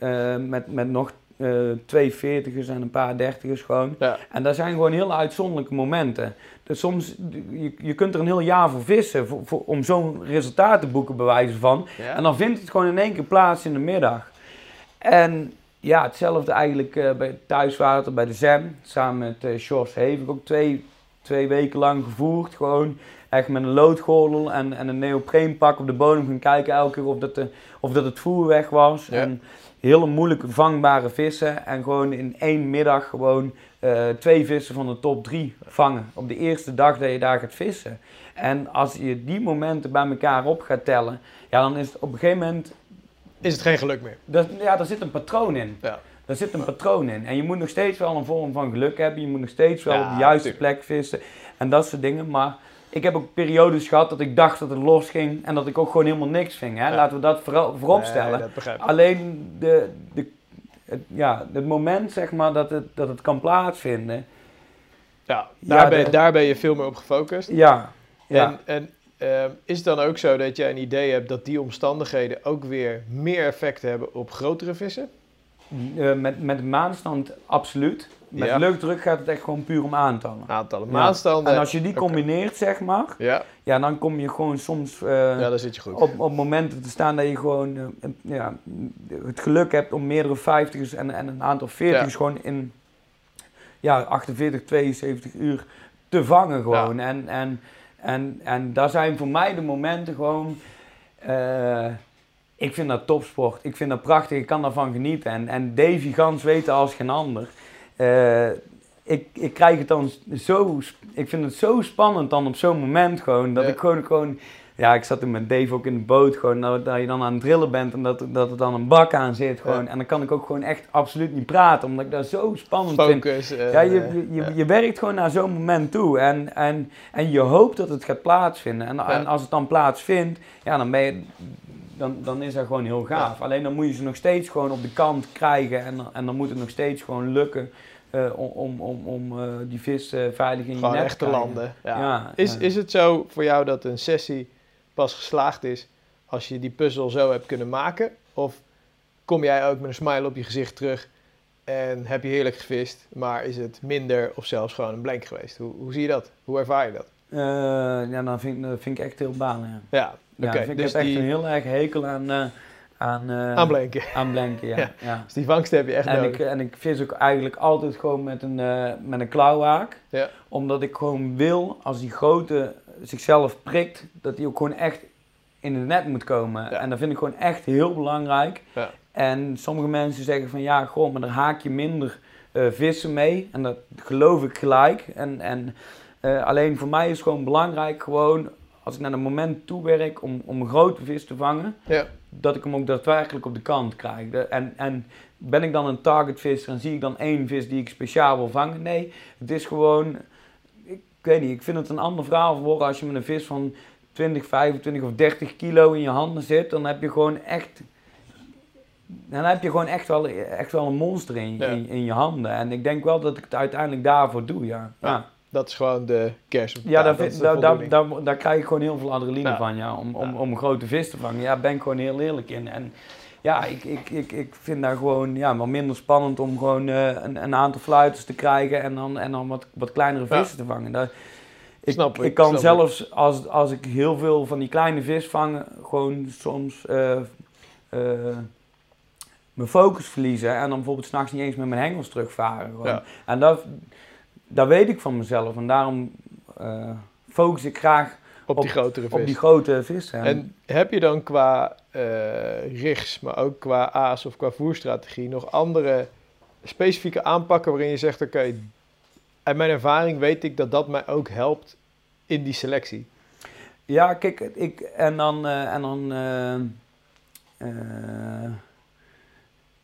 uh, met, met nog uh, twee veertigers en een paar dertigers gewoon. Ja. En dat zijn gewoon heel uitzonderlijke momenten. Dus soms, je, je kunt er een heel jaar voor vissen voor, voor, om zo'n resultaat te boeken, bewijzen van. Ja. En dan vindt het gewoon in één keer plaats in de middag. En ja, hetzelfde eigenlijk uh, bij thuiswater, bij de ZEM. Samen met uh, Sjors heb ik ook twee, twee weken lang gevoerd gewoon. echt met een loodgordel en, en een neopreenpak op de bodem gaan kijken elke keer of dat, de, of dat het voer weg was. En hele moeilijke vangbare vissen. En gewoon in één middag gewoon uh, twee vissen van de top drie vangen. Op de eerste dag dat je daar gaat vissen. En als je die momenten bij elkaar op gaat tellen, ja, dan is het op een gegeven moment... Is het geen geluk meer? Dat, ja, daar zit een patroon in. Ja. Daar zit een patroon in. En je moet nog steeds wel een vorm van geluk hebben. Je moet nog steeds wel op de juiste plek vissen. En dat soort dingen. Maar ik heb ook periodes gehad dat ik dacht dat het los ging. En dat ik ook gewoon helemaal niks ving. Hè? Laten we dat voorop stellen. Alleen de, de, het, ja, het moment zeg maar, dat, het, dat het kan plaatsvinden. Ja, daar, ben, daar ben je veel meer op gefocust. Ja. ja. En, en ehm, is het dan ook zo dat jij een idee hebt dat die omstandigheden ook weer meer effect hebben op grotere vissen? Uh, met, met maanstand absoluut. Met ja. luchtdruk gaat het echt gewoon puur om aantallen. Aantallen. Maanstanden. En als je die combineert, zeg maar, ja. ja, dan kom je gewoon soms uh, ja, daar zit je goed. Op, op momenten te staan dat je gewoon uh, ja, het geluk hebt om meerdere 50's en, en een aantal 40's gewoon in ja, 48, 72 uur te vangen gewoon. En, en, en, en daar zijn voor mij de momenten gewoon... Uh, ik vind dat topsport. Ik vind dat prachtig. Ik kan daarvan genieten. En, en Davy Gans weten als geen ander. Uh, ik, ik krijg het dan zo... Ik vind het zo spannend dan op zo'n moment gewoon. Dat ik gewoon, gewoon... Ja, ik zat toen met Dave ook in de boot gewoon. Dat, dat je dan aan het drillen bent en dat, dat er dan een bak aan zit gewoon. En dan kan ik ook gewoon echt absoluut niet praten. Omdat ik dat zo spannend Focus, vind. Uh, ja, je, je, je, je, werkt gewoon naar zo'n moment toe. En, en, en je hoopt dat het gaat plaatsvinden. En, en als het dan plaatsvindt, ja, dan ben je dan, dan is dat gewoon heel gaaf. Alleen dan moet je ze nog steeds gewoon op de kant krijgen en, en dan moet het nog steeds gewoon lukken uh, om, om, om uh, die vis uh, veilig in je net echt te landen. Ja. is, is het zo voor jou dat een sessie pas geslaagd is als je die puzzel zo hebt kunnen maken? Of kom jij ook met een smile op je gezicht terug en heb je heerlijk gevist, maar is het minder of zelfs gewoon een blank geweest? Hoe, hoe zie je dat? Hoe ervaar je dat? ja, dan vind, vind ik echt heel baan. Ja, ja ja, ik dus heb echt een heel erg hekel aan... Uh, aan, uh, aan blenken. Aan ja. ja. Dus die vangst heb je echt en nodig. Ik, en ik vis ook eigenlijk altijd gewoon met een, uh, met een klauwhaak. Ja. Omdat ik gewoon wil, als die grote zichzelf prikt, dat die ook gewoon echt in het net moet komen. Ja. En dat vind ik gewoon echt heel belangrijk. Ja. En sommige mensen zeggen van ja, goh, maar daar haak je minder uh, vissen mee. En dat geloof ik gelijk. En, en alleen voor mij is het gewoon belangrijk gewoon als ik naar een moment toe werk om, om een grote vis te vangen, ja. dat ik hem ook daadwerkelijk op de kant krijg. en, en ben ik dan een targetvisser en zie ik dan één vis die ik speciaal wil vangen? Nee, het is gewoon, ik, weet niet, ik vind het een ander verhaal worden als je met een vis van 20, 25 of 30 kilo in je handen zit. Dan heb je gewoon echt, dan heb je gewoon echt wel, echt wel een monster in, in, in, je handen. En ik denk wel dat ik het uiteindelijk daarvoor doe, ja. ja. Dat is gewoon de kerst. Ja, daar, daar, daar, daar, krijg ik gewoon heel veel adrenaline van, ja. Om, om, om een grote vis te vangen. Ja, ben ik gewoon heel eerlijk in. En ja, ik, ik, ik, ik vind daar gewoon ja, wel minder spannend om gewoon uh, een, een aantal fluiters te krijgen en dan, en dan wat, wat kleinere vissen te vangen. Daar, ik, snap ik, ik kan zelfs als, als ik heel veel van die kleine vis vang, gewoon soms uh, uh, mijn focus verliezen en dan bijvoorbeeld s'nachts niet eens met mijn hengels terugvaren. Gewoon. En dat, dat weet ik van mezelf. En daarom focus ik graag op, die grotere vis. Op die grote vissen. En heb je dan qua uh, rigs, maar ook qua aas of qua voerstrategie nog andere specifieke aanpakken waarin je zegt: oké, okay, uit mijn ervaring weet ik dat dat mij ook helpt in die selectie? Ja, kijk, ik en dan. Uh, en dan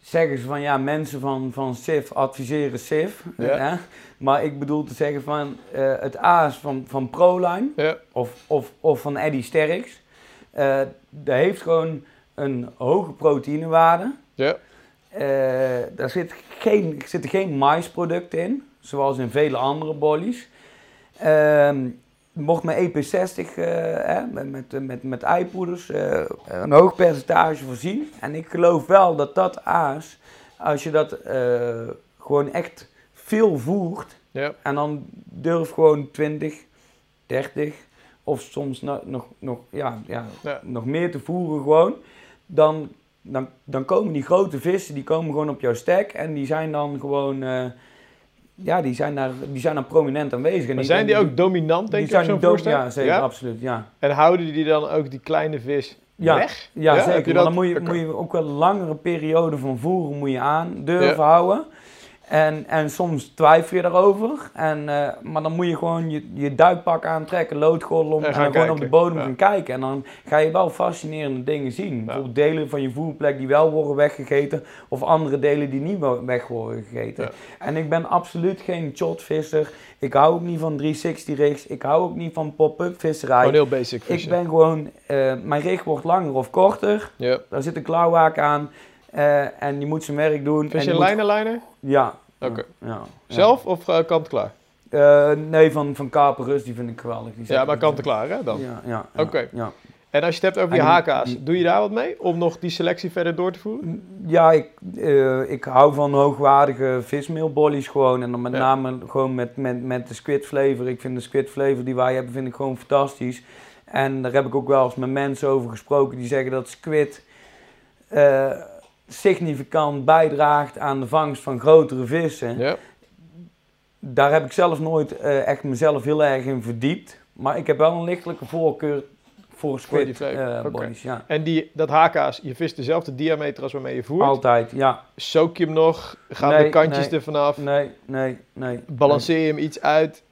zeggen ze van ja, mensen van, van SIF adviseren SIF. Ja. Maar ik bedoel te zeggen van uh, het AS van, van Proline ja. of, of, of van Eddy Sterks. Uh, dat heeft gewoon een hoge proteïnewaarde. Ja. Uh, daar zit geen, zitten geen maisproducten in, zoals in vele andere bollies. Ehm, mocht mijn EP60 uh, met, met, met, met eipoeders uh, een hoog percentage voorzien. En ik geloof wel dat dat aas, als je dat uh, gewoon echt veel voert, ja. en dan durf gewoon 20, 30 of soms nog, nog, nog, ja, ja, ja, nog meer te voeren gewoon, dan, dan, dan komen die grote vissen, die komen gewoon op jouw stek en die zijn dan gewoon ja, die zijn daar, die zijn daar prominent aanwezig. Maar zijn die ook dominant, denk zijn zo'n Ja, zeker, absoluut, ja. En houden die dan ook die kleine vis ja. weg? Ja, ja zeker. Maar dan moet je, moet je ook wel een langere periode van voeren moet je aan durven houden. En, en soms twijfel je daarover. En, uh, maar dan moet je gewoon je, je duikpak aantrekken, loodgordel om en, en gewoon op de bodem gaan kijken. En dan ga je wel fascinerende dingen zien. Bijvoorbeeld delen van je voerplek die wel worden weggegeten. Of andere delen die niet weg worden gegeten. En ik ben absoluut geen shotvisser. Ik hou ook niet van 360 rigs. Ik hou ook niet van pop-up visserij. Gewoon heel basic vissen. Ik ben gewoon... Uh, mijn rig wordt langer of korter. Daar zit een klauwhaak aan. Uh, en je moet zijn werk doen. Vis je een lijnen Ja. Oké. Ja, Zelf of uh, kant-klaar? Uh, nee, van, van Kaperus, die vind ik geweldig. Die ja, maar kant-klaar hè dan? Ja. ja, Oké. Ja. En als je het hebt over die HK's, doe je daar wat mee om nog die selectie verder door te voeren? Ja, ik, uh, ik hou van hoogwaardige vismeelbollies gewoon. En dan met name gewoon met, met, met de squid flavor. Ik vind de squid flavor die wij hebben, vind ik gewoon fantastisch. En daar heb ik ook wel eens met mensen over gesproken die zeggen dat squid significant bijdraagt aan de vangst van grotere vissen. Ja. Daar heb ik zelf nooit uh, echt mezelf heel erg in verdiept. Maar ik heb wel een lichtelijke voorkeur voor squid uh, okay. ja. En die, dat HK's, je vist dezelfde diameter als waarmee je voert? Altijd, ja. Soak je hem nog? Gaan de kantjes nee, er vanaf? Nee, nee, nee. Balanceer je hem iets uit?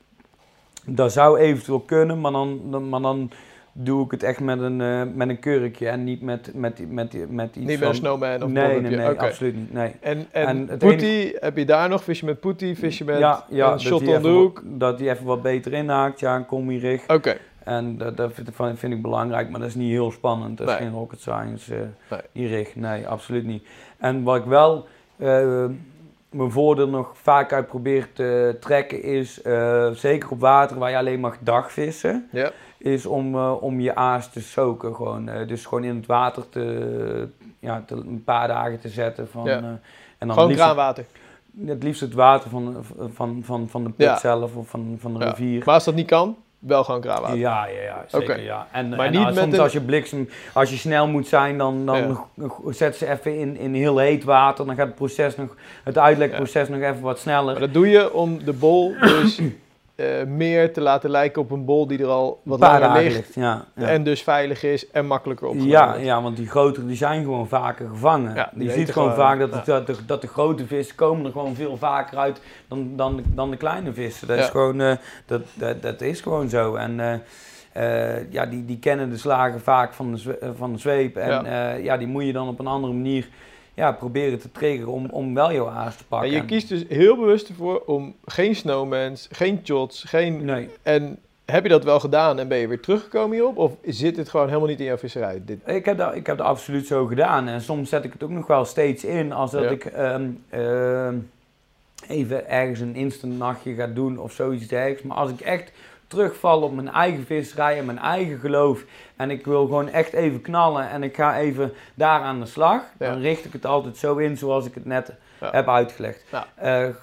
Dat zou eventueel kunnen, maar dan, maar dan doe ik het echt met een, uh, met een kurkje en niet met, met, met, met iets Niet met een snowman of Nee, nee, nee, okay. absoluut niet. Nee. En, en, en Putty, heb je daar nog? Vis je met Putty, vis je met ja, ja, een shot on the? Dat die even wat beter inhaakt, ja, een combi-rig. Oké. Okay. En dat, dat vind, vind, ik belangrijk, maar dat is niet heel spannend. Dat is geen rocket science, uh, nee. die rig. Nee, absoluut niet. En wat ik wel... Uh, mijn voordeel nog vaak uit probeer te trekken is, uh, zeker op water waar je alleen mag dagvissen, ja. is om, uh, om je aas te soken. Gewoon. Uh, dus gewoon in het water te, ja, te, een paar dagen te zetten. Van, ja. en dan gewoon kraanwater? Het liefst het water van, van, van, van de put ja. zelf of van, van de rivier. Maar als dat niet kan? Wel gewoon kraanwater? Ja, ja, ja zeker. Okay. Ja. En, maar en niet als, met soms een... als je bliksem, als je snel moet zijn, dan, dan ja. zet ze even in, in heel heet water. Dan gaat het proces nog, het uitlekproces ja. nog even wat sneller. Maar dat doe je om de bol dus uh, meer te laten lijken op een bol die er al wat langer ligt. ligt ja, ja, En dus veilig is en makkelijker opgenomen ja, ja, want die grotere die zijn gewoon vaker gevangen. Ja, je ziet gewoon vaak dat, dat, de, dat de grote vissen komen er gewoon veel vaker uit dan, dan, de, dan de kleine vissen. Dat, is, gewoon, uh, dat, dat, dat is gewoon zo. En uh, ja, die, die kennen de slagen vaak van de, van de zweep. En ja. ja, die moet je dan op een andere manier ja, proberen te triggeren om, om wel jouw aas te pakken. En je kiest dus heel bewust ervoor om geen snowmans, geen shots, geen... Nee. En heb je dat wel gedaan en ben je weer teruggekomen hierop? Of zit het gewoon helemaal niet in jouw visserij? Dit? Ik, heb dat, ik heb dat absoluut zo gedaan. En soms zet ik het ook nog wel steeds in als dat ik um, uh, even ergens een instant nachtje ga doen of zoiets dergelijks. Maar als ik echt terugval op mijn eigen visserij en mijn eigen geloof. En ik wil gewoon echt even knallen en ik ga even daar aan de slag. Dan richt ik het altijd zo in zoals ik het net heb uitgelegd. Ja. Uh,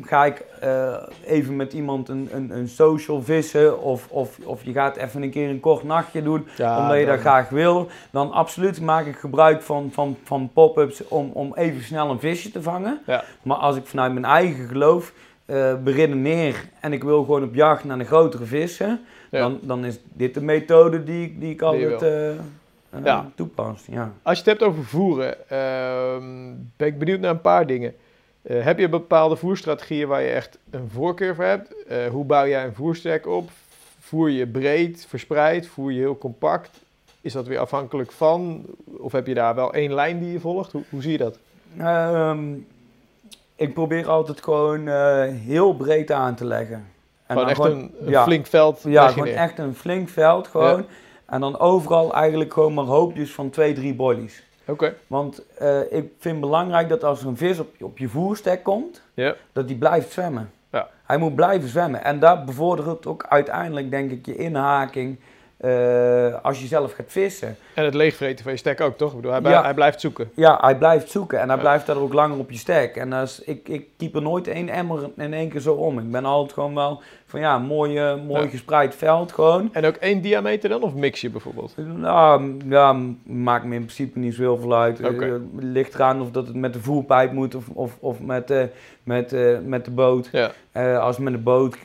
ga ik uh, even met iemand een, een, een, social vissen of, of, of je gaat even een keer een kort nachtje doen omdat je dat graag wil. Dan absoluut maak ik gebruik van, van, van pop-ups om, om even snel een visje te vangen. Maar als ik vanuit mijn eigen geloof uh, beredeneer en ik wil gewoon op jacht naar de grotere vissen, ja. dan, dan is dit de methode die, die ik altijd uh, uh, ja. toepas. Ja. Als je het hebt over voeren, ehm, ben ik benieuwd naar een paar dingen. heb je bepaalde voerstrategieën waar je echt een voorkeur voor hebt? hoe bouw jij een voerstek op? Voer je breed, verspreid? Voer je heel compact? Is dat weer afhankelijk van? Of heb je daar wel één lijn die je volgt? Hoe, hoe zie je dat? Um, ik probeer altijd gewoon uh, heel breed aan te leggen. Gewoon echt gewoon, een, een ja, flink veld? Ja, gewoon echt een flink veld gewoon. Ja. En dan overal eigenlijk gewoon maar hoopjes van twee, drie bollies. Oké. Okay. Want uh, ik vind belangrijk dat als er een vis op, op je voerstek komt, ja. dat die blijft zwemmen. Ja. Hij moet blijven zwemmen. En dat bevordert ook uiteindelijk, denk ik, je inhaking uh, als je zelf gaat vissen. En het leegvreten van je stek ook, toch? Ik bedoel, hij, hij, blijft zoeken. Ja, hij blijft zoeken en hij blijft daar ook langer op je stek. En als, ik, ik keep er nooit één emmer in één keer zo om. Ik ben altijd gewoon wel van ja, mooi, mooi gespreid veld gewoon. En ook één diameter dan, of mix je bijvoorbeeld? Nou, ja, maakt me in principe niet zo heel veel uit. Okay. Uh, ligt eraan of dat het met de voerpijp moet of, of, of met, met, met de boot. Als met de boot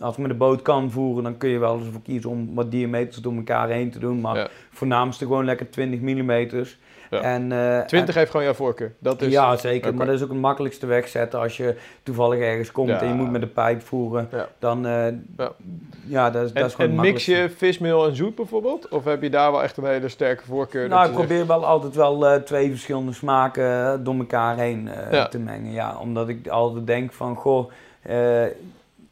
als ik met de boot kan voeren, dan kun je wel eens voor kiezen om wat diameters door elkaar heen te doen. Maar ja. voornaamste gewoon lekker 20 mm. Ja. En, uh, 20 heeft gewoon jouw voorkeur. Dat is, ja, zeker. Maar dat is ook het makkelijkste wegzetten als je toevallig ergens komt en je moet met de pijp voeren. Dan, uh, ja. ja, dat is, dat is gewoon En mix je vismeel en zoet bijvoorbeeld? Of heb je daar wel echt een hele sterke voorkeur? Nou, ik probeer wel altijd wel uh, twee verschillende smaken door elkaar heen te mengen. Ja, omdat ik altijd denk van, goh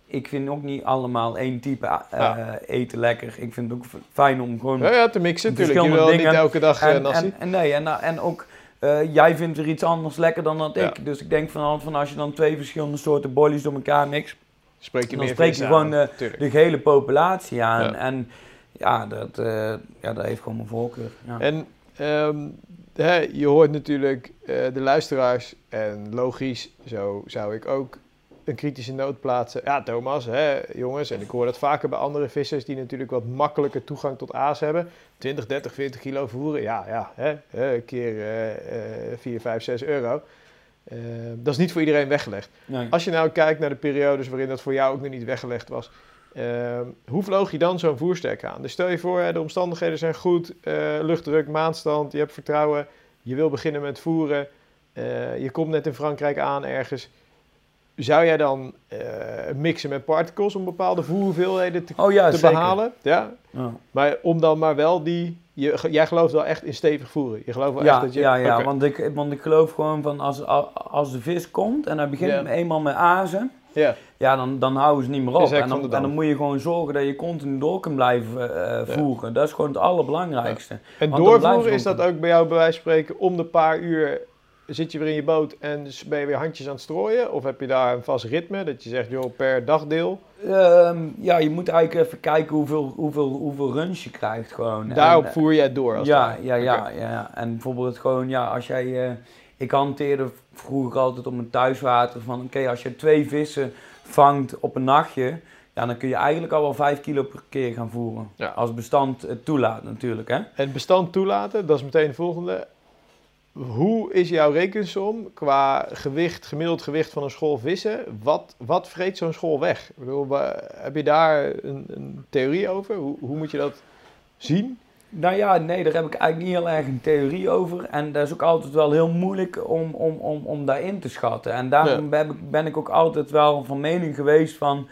ik vind ook niet allemaal één type uh, eten lekker. Ik vind het ook fijn om gewoon... Ja, ja te mixen natuurlijk. Je wil niet elke dag en, nasi. En, en, nee, en, en ook... Uh, jij vindt er iets anders lekker dan dat ik. Dus ik denk van, van als je dan twee verschillende soorten bollies door elkaar mixt... Spreek je dan meer spreek je gewoon de, de gehele populatie aan. En ja dat, uh, ja, dat heeft gewoon mijn voorkeur. En um, hè, je hoort natuurlijk de luisteraars. En logisch, zo zou ik ook een kritische noot plaatsen. Ja, Thomas, hè, jongens, en ik hoor dat vaker bij andere vissers die natuurlijk wat makkelijker toegang tot aas hebben. 20, 30, 40 kilo voeren, ja, ja, hè, een keer uh, 4, 5, 6 euro. Uh, dat is niet voor iedereen weggelegd. Nee. Als je nou kijkt naar de periodes waarin dat voor jou ook nog niet weggelegd was, uh, hoe vloog je dan zo'n voerstek aan? Dus stel je voor, hè, de omstandigheden zijn goed, uh, luchtdruk, maanstand, je hebt vertrouwen, je wil beginnen met voeren, uh, je komt net in Frankrijk aan ergens zou jij dan uh, mixen met particles om bepaalde voerhoeveelheden te, oh ja, te behalen? Ja. Maar om dan maar wel die. Je, jij gelooft wel echt in stevig voeren. Je gelooft wel ja, echt dat je. Ja, ja want, ik, want ik geloof gewoon van als, als de vis komt en hij begint eenmaal met azen. Ja. Ja, dan, dan houden ze niet meer op. En dan, en dan, moet je gewoon zorgen dat je continu door kan blijven uh, voeren. Dat is gewoon het allerbelangrijkste. En doorvoeren is dat ook bij jou bij wijze van spreken om de paar uur zit je weer in je boot en ben je weer handjes aan het strooien? Of heb je daar een vast ritme dat je zegt, joh, per dagdeel? Um, ja, je moet eigenlijk even kijken hoeveel, hoeveel, hoeveel runs je krijgt gewoon. Daarop en, voer je het door als ja, ja, ja, ja, En bijvoorbeeld gewoon, ja, als jij... Uh, ik hanteerde vroeger altijd op mijn thuiswater van, oké, als je twee vissen vangt op een nachtje... Ja, dan kun je eigenlijk al wel 5 kilo per keer gaan voeren. Ja. Als bestand het toelaat natuurlijk. Hè? Het bestand toelaten, dat is meteen de volgende. Hoe is jouw rekensom qua gewicht, gemiddeld gewicht van een school vissen? Wat, wat vreet zo'n school weg? Ik bedoel, heb je daar een, een theorie over? Hoe, hoe, moet je dat zien? Nou ja, nee, daar heb ik eigenlijk niet heel erg een theorie over. En dat is ook altijd wel heel moeilijk om, om, om, om daarin te schatten. En daarom ben, ik, ben ik ook altijd wel van mening geweest van...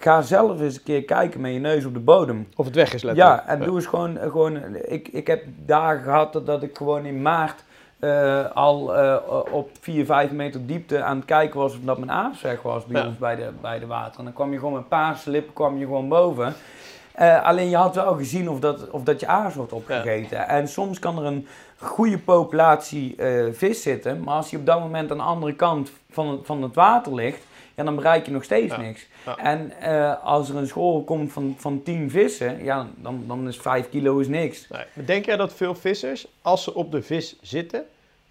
Ga zelf eens een keer kijken met je neus op de bodem. Of het weg is letterlijk. Ja, en doe eens gewoon... gewoon ik, ik heb dagen gehad dat, dat ik gewoon in maart uh, al uh, op 4, 5 meter diepte aan het kijken was of dat mijn aasweg was bij ons bij de, bij de water. En dan kwam je gewoon met lippen kwam je gewoon boven. Uh, alleen je had wel gezien of dat, of dat je aas wordt opgegeten. En soms kan er een goede populatie vis zitten, maar als je op dat moment aan de andere kant van van het water ligt, ja, dan bereik je nog steeds niks. En als er een school komt van, van 10 vissen, ja, dan, dan is 5 kilo is niks. Nee. Denk jij dat veel vissers, als ze op de vis zitten,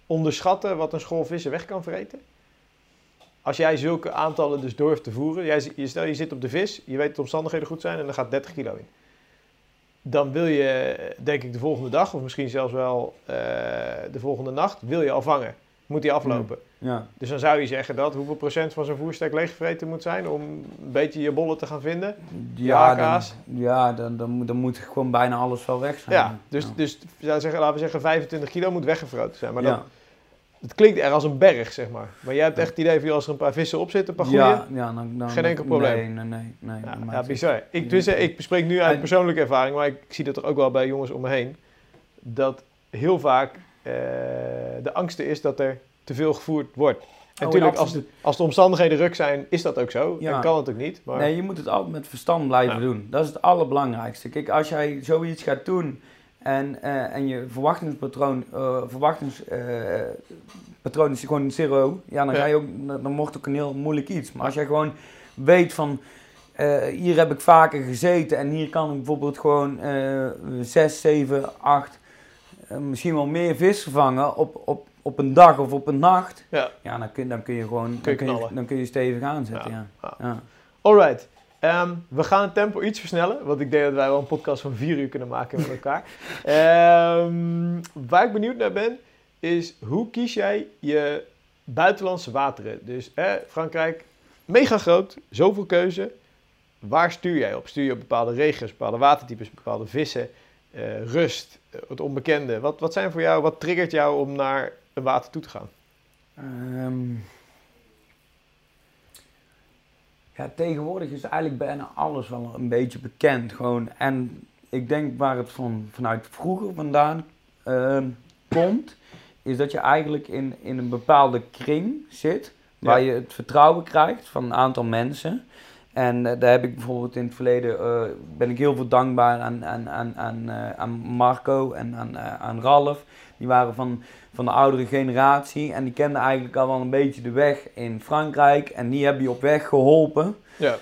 onderschatten wat een school vissen weg kan vreten? Als jij zulke aantallen dus durft te voeren, jij, je, stel je zit op de vis, je weet dat de omstandigheden goed zijn en er gaat 30 kilo in. Dan wil je, denk ik, de volgende dag, of misschien zelfs wel uh, de volgende nacht, wil je al vangen. Moet die aflopen. Ja. Dus dan zou je zeggen dat hoeveel procent van zo'n voerstek leeggevreten moet zijn om een beetje je bollen te gaan vinden? Ja, dan, ja dan, dan, moet, dan moet gewoon bijna alles wel weg zijn. Ja, dus, ja. dus zou zeggen, laten we zeggen 25 kilo moet weggevroten zijn. Maar dan, het klinkt er als een berg, zeg maar. Maar jij hebt echt het idee van als er een paar vissen op zitten, een paar ja, ja, dan, dan, geen enkel probleem. Nee, nee, nee. nee ja, ja bizar. Ik, dus, ik bespreek nu uit persoonlijke ervaring, maar ik, zie dat er ook wel bij jongens om me heen. Dat heel vaak uh, de angst is dat er te veel gevoerd wordt. En oh, natuurlijk, als de, als de omstandigheden ruk zijn, is dat ook zo. Ja. En kan het ook niet. Maar... Nee, je moet het altijd met verstand blijven doen. Dat is het allerbelangrijkste. Kijk, als jij zoiets gaat doen en, uh, en je verwachtingspatroon, uh, verwachtingspatroon is gewoon zero, ja, dan, Ga je ook, dan wordt het ook een heel moeilijk iets. Maar als jij gewoon weet van hier heb ik vaker gezeten en hier kan ik bijvoorbeeld gewoon uh, 6, 7, 8, misschien wel meer vissen vangen op, op, op een dag of op een nacht. Ja, ja dan, kun, dan kun je gewoon kun je dan, kun je, dan kun je stevig aanzetten. Ja. ja. ja. Alright. Ehm, we gaan het tempo iets versnellen, want ik denk dat wij wel een podcast van vier uur kunnen maken met elkaar. um, waar ik benieuwd naar ben, is hoe kies jij je buitenlandse wateren? Dus Frankrijk, mega groot, zoveel keuze. Waar stuur jij op? Stuur je op bepaalde regio's, bepaalde watertypes, bepaalde vissen, uh, rust, het onbekende? Wat, wat zijn voor jou, wat triggert jou om naar een water toe te gaan? Um, ja, tegenwoordig is eigenlijk bijna alles wel een beetje bekend. Gewoon. En ik denk waar het van, vanuit vroeger vandaan uh, komt, is dat je eigenlijk in, in een bepaalde kring zit, waar je het vertrouwen krijgt van een aantal mensen. En uh, daar heb ik bijvoorbeeld in het verleden, uh, ben ik heel veel dankbaar aan, aan, aan, aan, uh, aan Marco en aan, aan Ralf. Die waren van, van de oudere generatie en die kenden eigenlijk al wel een beetje de weg in Frankrijk. En die hebben je op weg geholpen ja.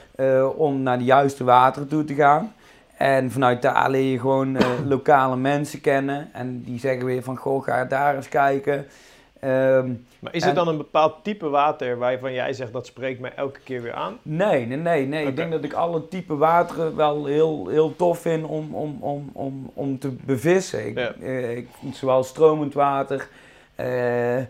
om naar de juiste wateren toe te gaan. En vanuit daar leer je gewoon lokale mensen kennen. En die zeggen weer van, goh, ga daar eens kijken. Um, maar is het dan een bepaald type water waarvan jij zegt dat spreekt mij elke keer weer aan? Nee, nee, nee. nee. Ik denk dat ik alle type wateren wel heel, heel tof vind om, om, om, om, om te bevissen. Ik, eh, ik, zowel stromend water, uh,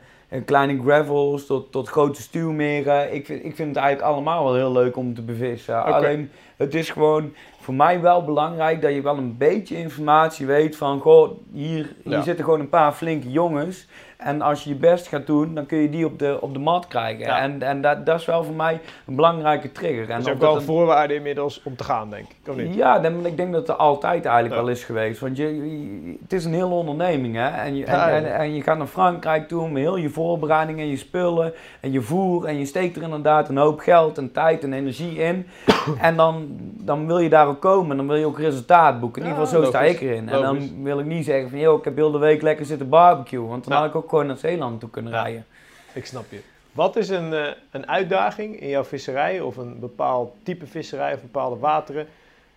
kleine gravels tot, tot grote stuwmeren. Ik vind, ik vind het eigenlijk allemaal wel heel leuk om te bevissen. Alleen het is gewoon voor mij wel belangrijk dat je wel een beetje informatie weet van, goh, hier, hier zitten gewoon een paar flinke jongens. En als je je best gaat doen, dan kun je die op de, op de mat krijgen. En, en dat, dat is wel voor mij een belangrijke trigger. En dat is ook wel een voorwaarde inmiddels om te gaan, denk ik. Of niet? Ja, dan, ik denk dat het er altijd eigenlijk wel is geweest. Want je, het is een hele onderneming, hè. En je, en, en, je gaat naar Frankrijk toe met heel je voorbereidingen en je spullen en je voer. En je steekt er inderdaad een hoop geld en tijd en energie in. en dan, dan wil je daar ook komen en dan wil je ook resultaat boeken. In ieder geval, zo sta ik erin. En dan wil ik niet zeggen van, joh, ik heb heel de week lekker zitten barbecue. Want dan had ik ook gewoon naar Zeeland toe kunnen rijden. Ik snap je. Wat is een, uh, een uitdaging in jouw visserij of een bepaald type visserij of bepaalde wateren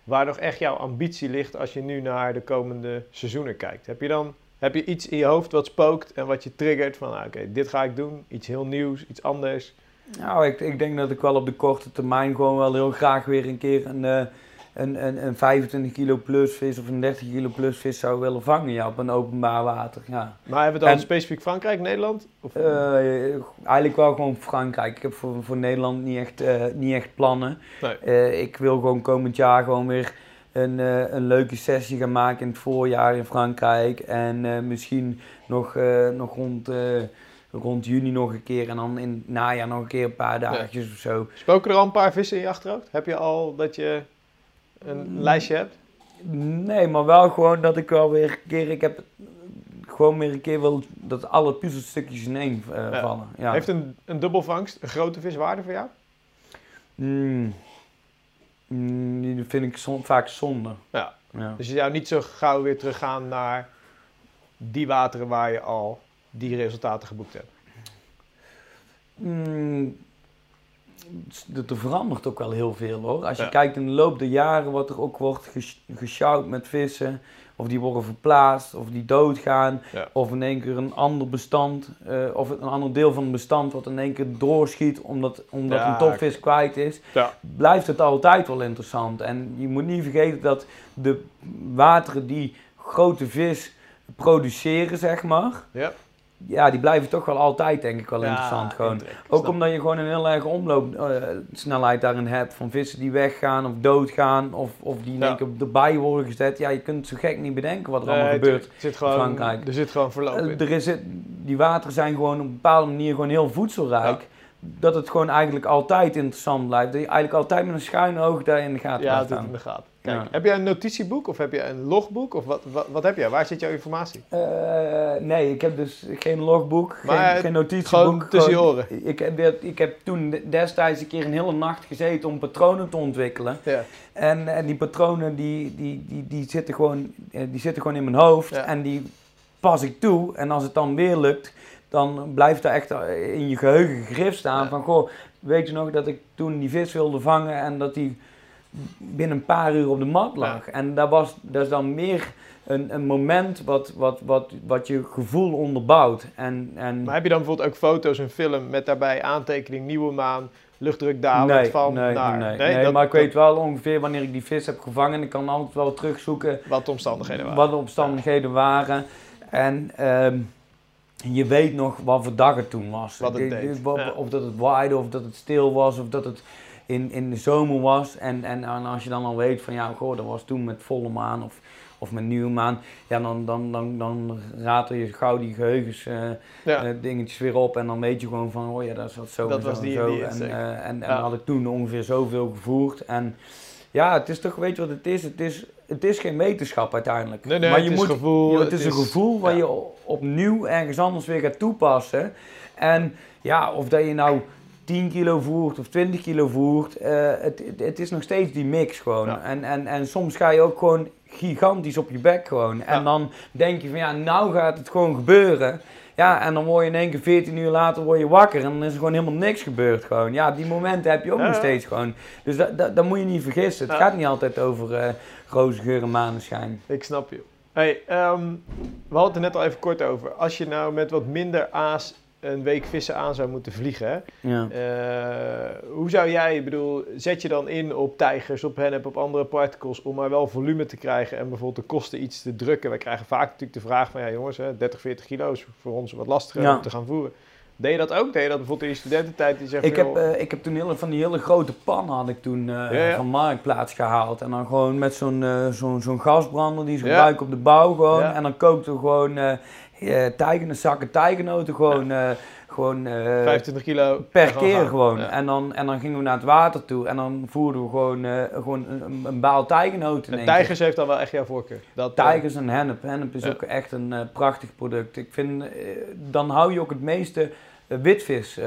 waar nog echt jouw ambitie ligt als je nu naar de komende seizoenen kijkt? Heb je dan heb je iets in je hoofd wat spookt en wat je triggert van ah, oké, dit ga ik doen, iets heel nieuws, iets anders? Nou, ik, ik denk dat ik wel op de korte termijn gewoon wel heel graag weer een keer een... Uh, een, een, een 25 kilo plus vis of een 30 kilo plus vis zou willen vangen ja, op een openbaar water. Ja. Maar hebben we dan specifiek Frankrijk, Nederland? Of? Uh, eigenlijk wel gewoon Frankrijk. Ik heb voor, voor Nederland niet echt, uh, niet echt plannen. Nee. Uh, ik wil gewoon komend jaar gewoon weer een, een leuke sessie gaan maken in het voorjaar in Frankrijk. En misschien nog, nog rond rond juni nog een keer en dan in het najaar nog een keer een paar dagjes of zo. Spoken er al een paar vissen in je achterhoofd? Heb je al dat je een lijstje hebt? Nee, maar wel gewoon dat ik wel weer een keer, ik heb gewoon weer een keer wil dat alle puzzelstukjes in één uh, vallen. Ja. Heeft een, een dubbelvangst een grote viswaarde voor jou? Mm. Mm, die vind ik vaak zonde. Ja. ja. Dus je zou niet zo gauw weer teruggaan naar die wateren waar je al die resultaten geboekt hebt? Mm, er verandert ook wel heel veel hoor. Als je kijkt in de loop der jaren wat er ook wordt gesjouwd met vissen. Of die worden verplaatst, of die doodgaan. Of in één keer een ander bestand, uh, of een ander deel van het bestand wat in één keer doorschiet omdat, omdat een topvis kwijt is. Blijft het altijd wel interessant. En je moet niet vergeten dat de wateren die grote vis produceren, zeg maar. Ja ja, die blijven toch wel altijd, denk ik, wel interessant. Gewoon. Ook omdat je gewoon een heel erg omloopsnelheid uh, daarin hebt. Van vissen die weggaan of doodgaan. Of, of die in één keer erbij worden gezet. Ja, je kunt zo gek niet bedenken wat er allemaal gebeurt zit gewoon, in Frankrijk. Er zit gewoon verloop in. er is, die wateren zijn gewoon op een bepaalde manier gewoon heel voedselrijk dat het gewoon eigenlijk altijd interessant blijft. Dat je eigenlijk altijd met een schuine oog daar in de gaten ja, Ja, in de gaten. Kijk, heb jij een notitieboek of heb je een logboek? Of wat, wat, wat heb jij? Waar zit jouw informatie? Uh, nee, ik heb dus geen logboek, maar geen, geen notitieboek. Gewoon tussen je oren? Ik heb, ik heb toen destijds een keer een hele nacht gezeten om patronen te ontwikkelen. Ja. En, en die patronen die, die, die, die, zitten gewoon, eh, die zitten gewoon in mijn hoofd en die pas ik toe. En als het dan weer lukt, dan blijft er echt in je geheugen gegrift staan van, goh, weet je nog dat ik toen die vis wilde vangen en dat die binnen een paar uur op de mat lag. En dat, was, dat is dan meer een, een moment wat, wat, wat, wat je gevoel onderbouwt. En, en... Maar heb je dan bijvoorbeeld ook foto's en film met daarbij aantekening nieuwe maan, luchtdruk dalend nee, van nee, naar... Nee, nee, nee maar ik weet wel ongeveer wanneer ik die vis heb gevangen. Ik kan altijd wel terugzoeken... Wat de omstandigheden waren. Wat de omstandigheden waren. En... Ehm, je weet nog wat voor dag het toen was. Wat het deed. Of dat het waaide, of dat het stil was, of dat het in, in de zomer was. En, en, en als je dan al weet van ja, goh, dat was toen met volle maan of, of met nieuwe maan. Ja, dan, dan, dan, dan ratel je gauw die geheugens uh, dingetjes weer op. En dan weet je gewoon van, oh ja, dat zat zo dat en was zo die, en zo. Die en, uh, en, en had ik toen ongeveer zoveel gevoerd. En ja, het is toch, weet je wat het is? Het is, het is geen wetenschap uiteindelijk. Nee, nee, maar je het moet, is gevoel. het, is een gevoel waar je opnieuw ergens anders weer gaat toepassen. En ja, of dat je nou 10 kilo voert of 20 kilo voert, uh, het, het, is nog steeds die mix gewoon. En, en, en soms ga je ook gewoon gigantisch op je bek gewoon. En dan denk je van ja, nou gaat het gewoon gebeuren. Ja, en dan word je in één keer 14 uur later word je wakker en dan is er gewoon helemaal niks gebeurd gewoon. Ja, die momenten heb je ook nog steeds gewoon. Dus dat, dat, dat moet je niet vergissen. Het gaat niet altijd over uh, roze geur en maneschijn. Ik snap je. Hey, um, we hadden het er net al even kort over. Als je nou met wat minder aas een week vissen aan zou moeten vliegen. Ja. Uh, hoe zou jij, bedoel, zet je dan in op tijgers, op hennep, op andere particles om maar wel volume te krijgen en bijvoorbeeld de kosten iets te drukken? Wij krijgen vaak natuurlijk de vraag van, ja jongens, hè, 30, 40 kilo is voor ons wat lastiger om te gaan voeren. Deed je dat ook? Deed je dat bijvoorbeeld in je studententijd? Die zegt, ik, heb, uh, ik heb toen hele, van die hele grote pan had ik toen uh, ja, ja. van Marktplaats gehaald. En dan gewoon met zo'n uh, zo'n zo'n gasbrander die ze gebruiken op de bouw gewoon. En dan kookten we gewoon uh, tijgen, zakken tijgenoten gewoon, ja. uh, gewoon uh, 25 kilo per keer gewoon. Ja. En, dan, en dan gingen we naar het water toe en dan voerden we gewoon, gewoon een, een baal tijgenoten. En tijgers heeft dan wel echt jouw voorkeur? Dat, tijgers en hennep. Hennep is ook echt een prachtig product. Ik vind, dan hou je ook het meeste witvis,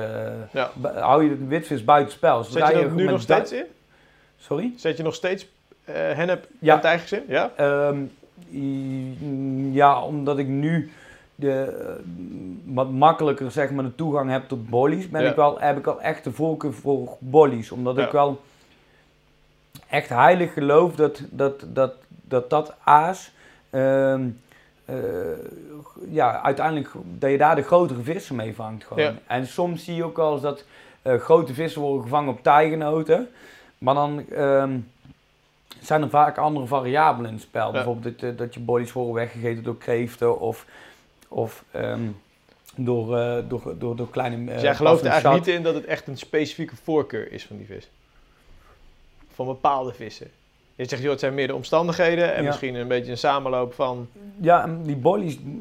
hou je de witvis buitenspel. Zet je dat nu nog steeds in? Sorry? Zet je nog steeds hennep en tijgers in? Ja. Um, ja, omdat ik nu de, wat makkelijker zeg maar, de toegang heb tot bollies, ben Ja. ik wel, heb ik wel echt de voorkeur voor bollies. Omdat Ja. ik wel echt heilig geloof dat dat, dat, dat, dat aas, ehm, eh, ja, uiteindelijk, dat je daar de grotere vissen mee vangt gewoon. Ja. En soms zie je ook wel eens dat eh, grote vissen worden gevangen op tijgenoten. Maar dan ehm, zijn er vaak andere variabelen in het spel. Bijvoorbeeld dat, eh, dat je bollies worden weggegeten door kreeften of, of ehm, door, eh, door, door, door kleine... eh, Dus jij gelooft er eigenlijk niet in dat het echt een specifieke voorkeur is van die vis? Van bepaalde vissen? Je zegt, joh, het zijn meer de omstandigheden en Ja. misschien een beetje een samenloop van... Ja, die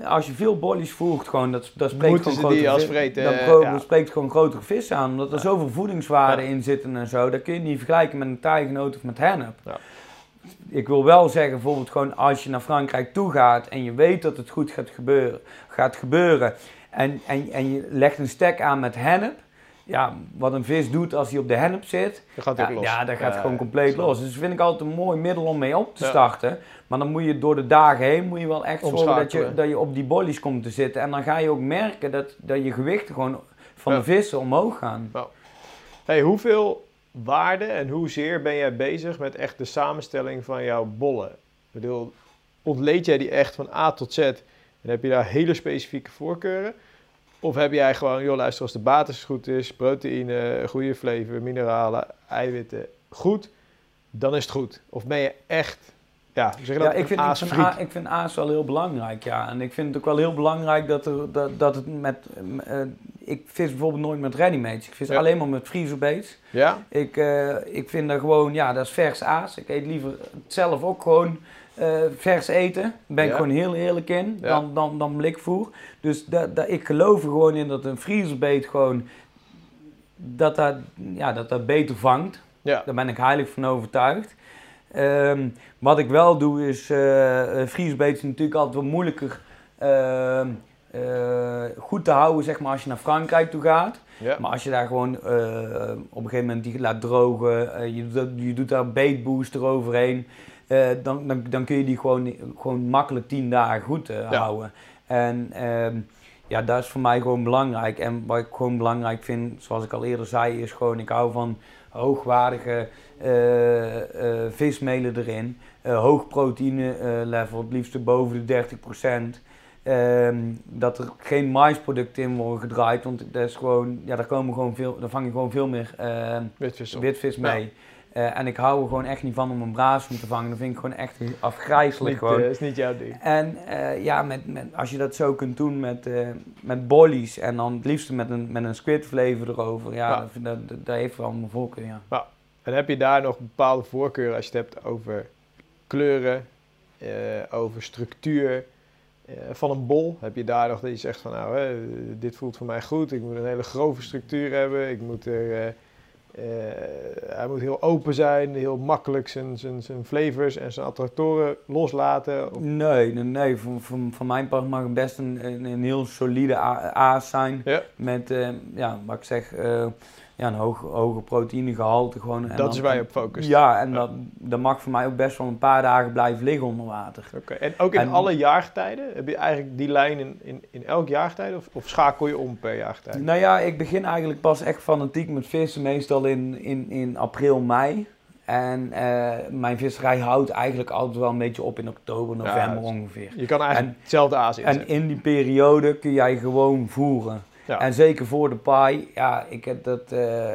als je veel bollies voert, gewoon, dat, dat spreekt Moeten gewoon grotere als vi- vreten, Dat, eh, pro- ja. dat spreekt gewoon grotere vissen aan, omdat er Ja. zoveel voedingswaarden in zitten en zo. Dat kun je niet vergelijken met een tijgenoot of met hennep. Ik wil wel zeggen, bijvoorbeeld gewoon als je naar Frankrijk toe gaat en je weet dat het goed gaat gebeuren, gaat gebeuren en, en, en je legt een stek aan met hennep, ja, wat een vis doet als hij op de hennep zit, Dan gaat ja, ook los. ja, dat gaat Ja, gewoon compleet los. Dus dat vind ik altijd een mooi middel om mee op te Ja. starten. Maar dan moet je door de dagen heen moet je wel echt zorgen dat je, dat je op die bollies komt te zitten. En dan ga je ook merken dat, dat je gewichten gewoon van Ja. de vissen omhoog gaan. Hey, hoeveel waarde en hoezeer ben jij bezig met echt de samenstelling van jouw bollen? Ik bedoel, ontleed jij die echt van A tot Z en heb je daar hele specifieke voorkeuren? Of heb jij gewoon, joh luister, als de basis goed is, proteïne, goede flavor, mineralen, eiwitten, goed, dan is het goed. Of ben je echt, ja, zeg Ja, dat, ik vind, ik, vind? A, ik vind aas wel heel belangrijk, ja. En ik vind het ook wel heel belangrijk dat, er, dat, dat het met... eh, ik vis bijvoorbeeld nooit met readymates. Ik vis Ja. alleen maar met vriezelbaits. Ja? Ik, eh, ik vind dat gewoon, ja, dat is vers aas. Ik eet liever zelf ook gewoon eh, vers eten. Daar ben ik Ja. gewoon heel eerlijk in, Ja. dan, dan, dan blikvoer. Dus dat, dat, ik geloof er gewoon in dat een vriezelbeet gewoon, dat dat, ja, dat dat beter vangt. Ja. Daar ben ik heilig van overtuigd. Ehm, wat ik wel doe is, eh uh, vriesbeet is natuurlijk altijd wat moeilijker ehm, eh, goed te houden, zeg maar, als je naar Frankrijk toe gaat. Ja. Maar als je daar gewoon eh, op een gegeven moment die laat drogen, eh, je, doet, je doet daar beetbooster overheen, dan, dan, dan kun je die gewoon, gewoon makkelijk tien dagen goed Ja. houden. En ehm, ja, dat is voor mij gewoon belangrijk. En wat ik gewoon belangrijk vind, zoals ik al eerder zei, is gewoon, ik hou van, hoogwaardige vismelen erin. hoog proteïne level, het liefst boven de 30%. Ehm, dat er geen maisproducten in worden gedraaid, want dat is gewoon, ja, daar, komen gewoon veel, daar vang je gewoon veel meer uh, witvis, witvis mee. Uh, en ik hou er gewoon echt niet van om een braasem te vangen. Dat vind ik gewoon echt afgrijzelijk. Dat uh, is niet jouw ding. En uh, ja, met, met, als je dat zo kunt doen met, met bollies en dan het liefst met een, met een squid flavor erover. Ja, ja. Dat, dat, dat, heeft wel mijn voorkeur, ja. ja. En heb je daar nog bepaalde voorkeuren als je het hebt over kleuren, over structuur? Eh, van een bol heb je daar nog dat je zegt van nou, hè, dit voelt voor mij goed. Ik moet een hele grove structuur hebben. Ik moet er, uh, hij moet heel open zijn, heel makkelijk zijn, zijn, zijn flavors en zijn attractoren loslaten. Nee, nee, nee. Van, van, van mijn part mag het best een, een, een heel solide aas zijn. Ja. Met, uh, ja, wat ik zeg ja, een hoog, hoger proteïnegehalte. Gewoon, en dat is waar je op focust. Ja, en Dat, dat mag voor mij ook best wel een paar dagen blijven liggen onder water. Oké, en ook in alle jaartijden? Heb je eigenlijk die lijn in, in, in elk jaartijd of, of schakel je om per jaartijd? Nou ja, ik begin eigenlijk pas echt fanatiek met vissen, meestal in, in, in april, mei. En uh, mijn visserij houdt eigenlijk altijd wel een beetje op in oktober, november ongeveer. Je kan eigenlijk hetzelfde Azië En in die periode kun jij gewoon voeren. En zeker voor de paai, ja, ik heb dat uh,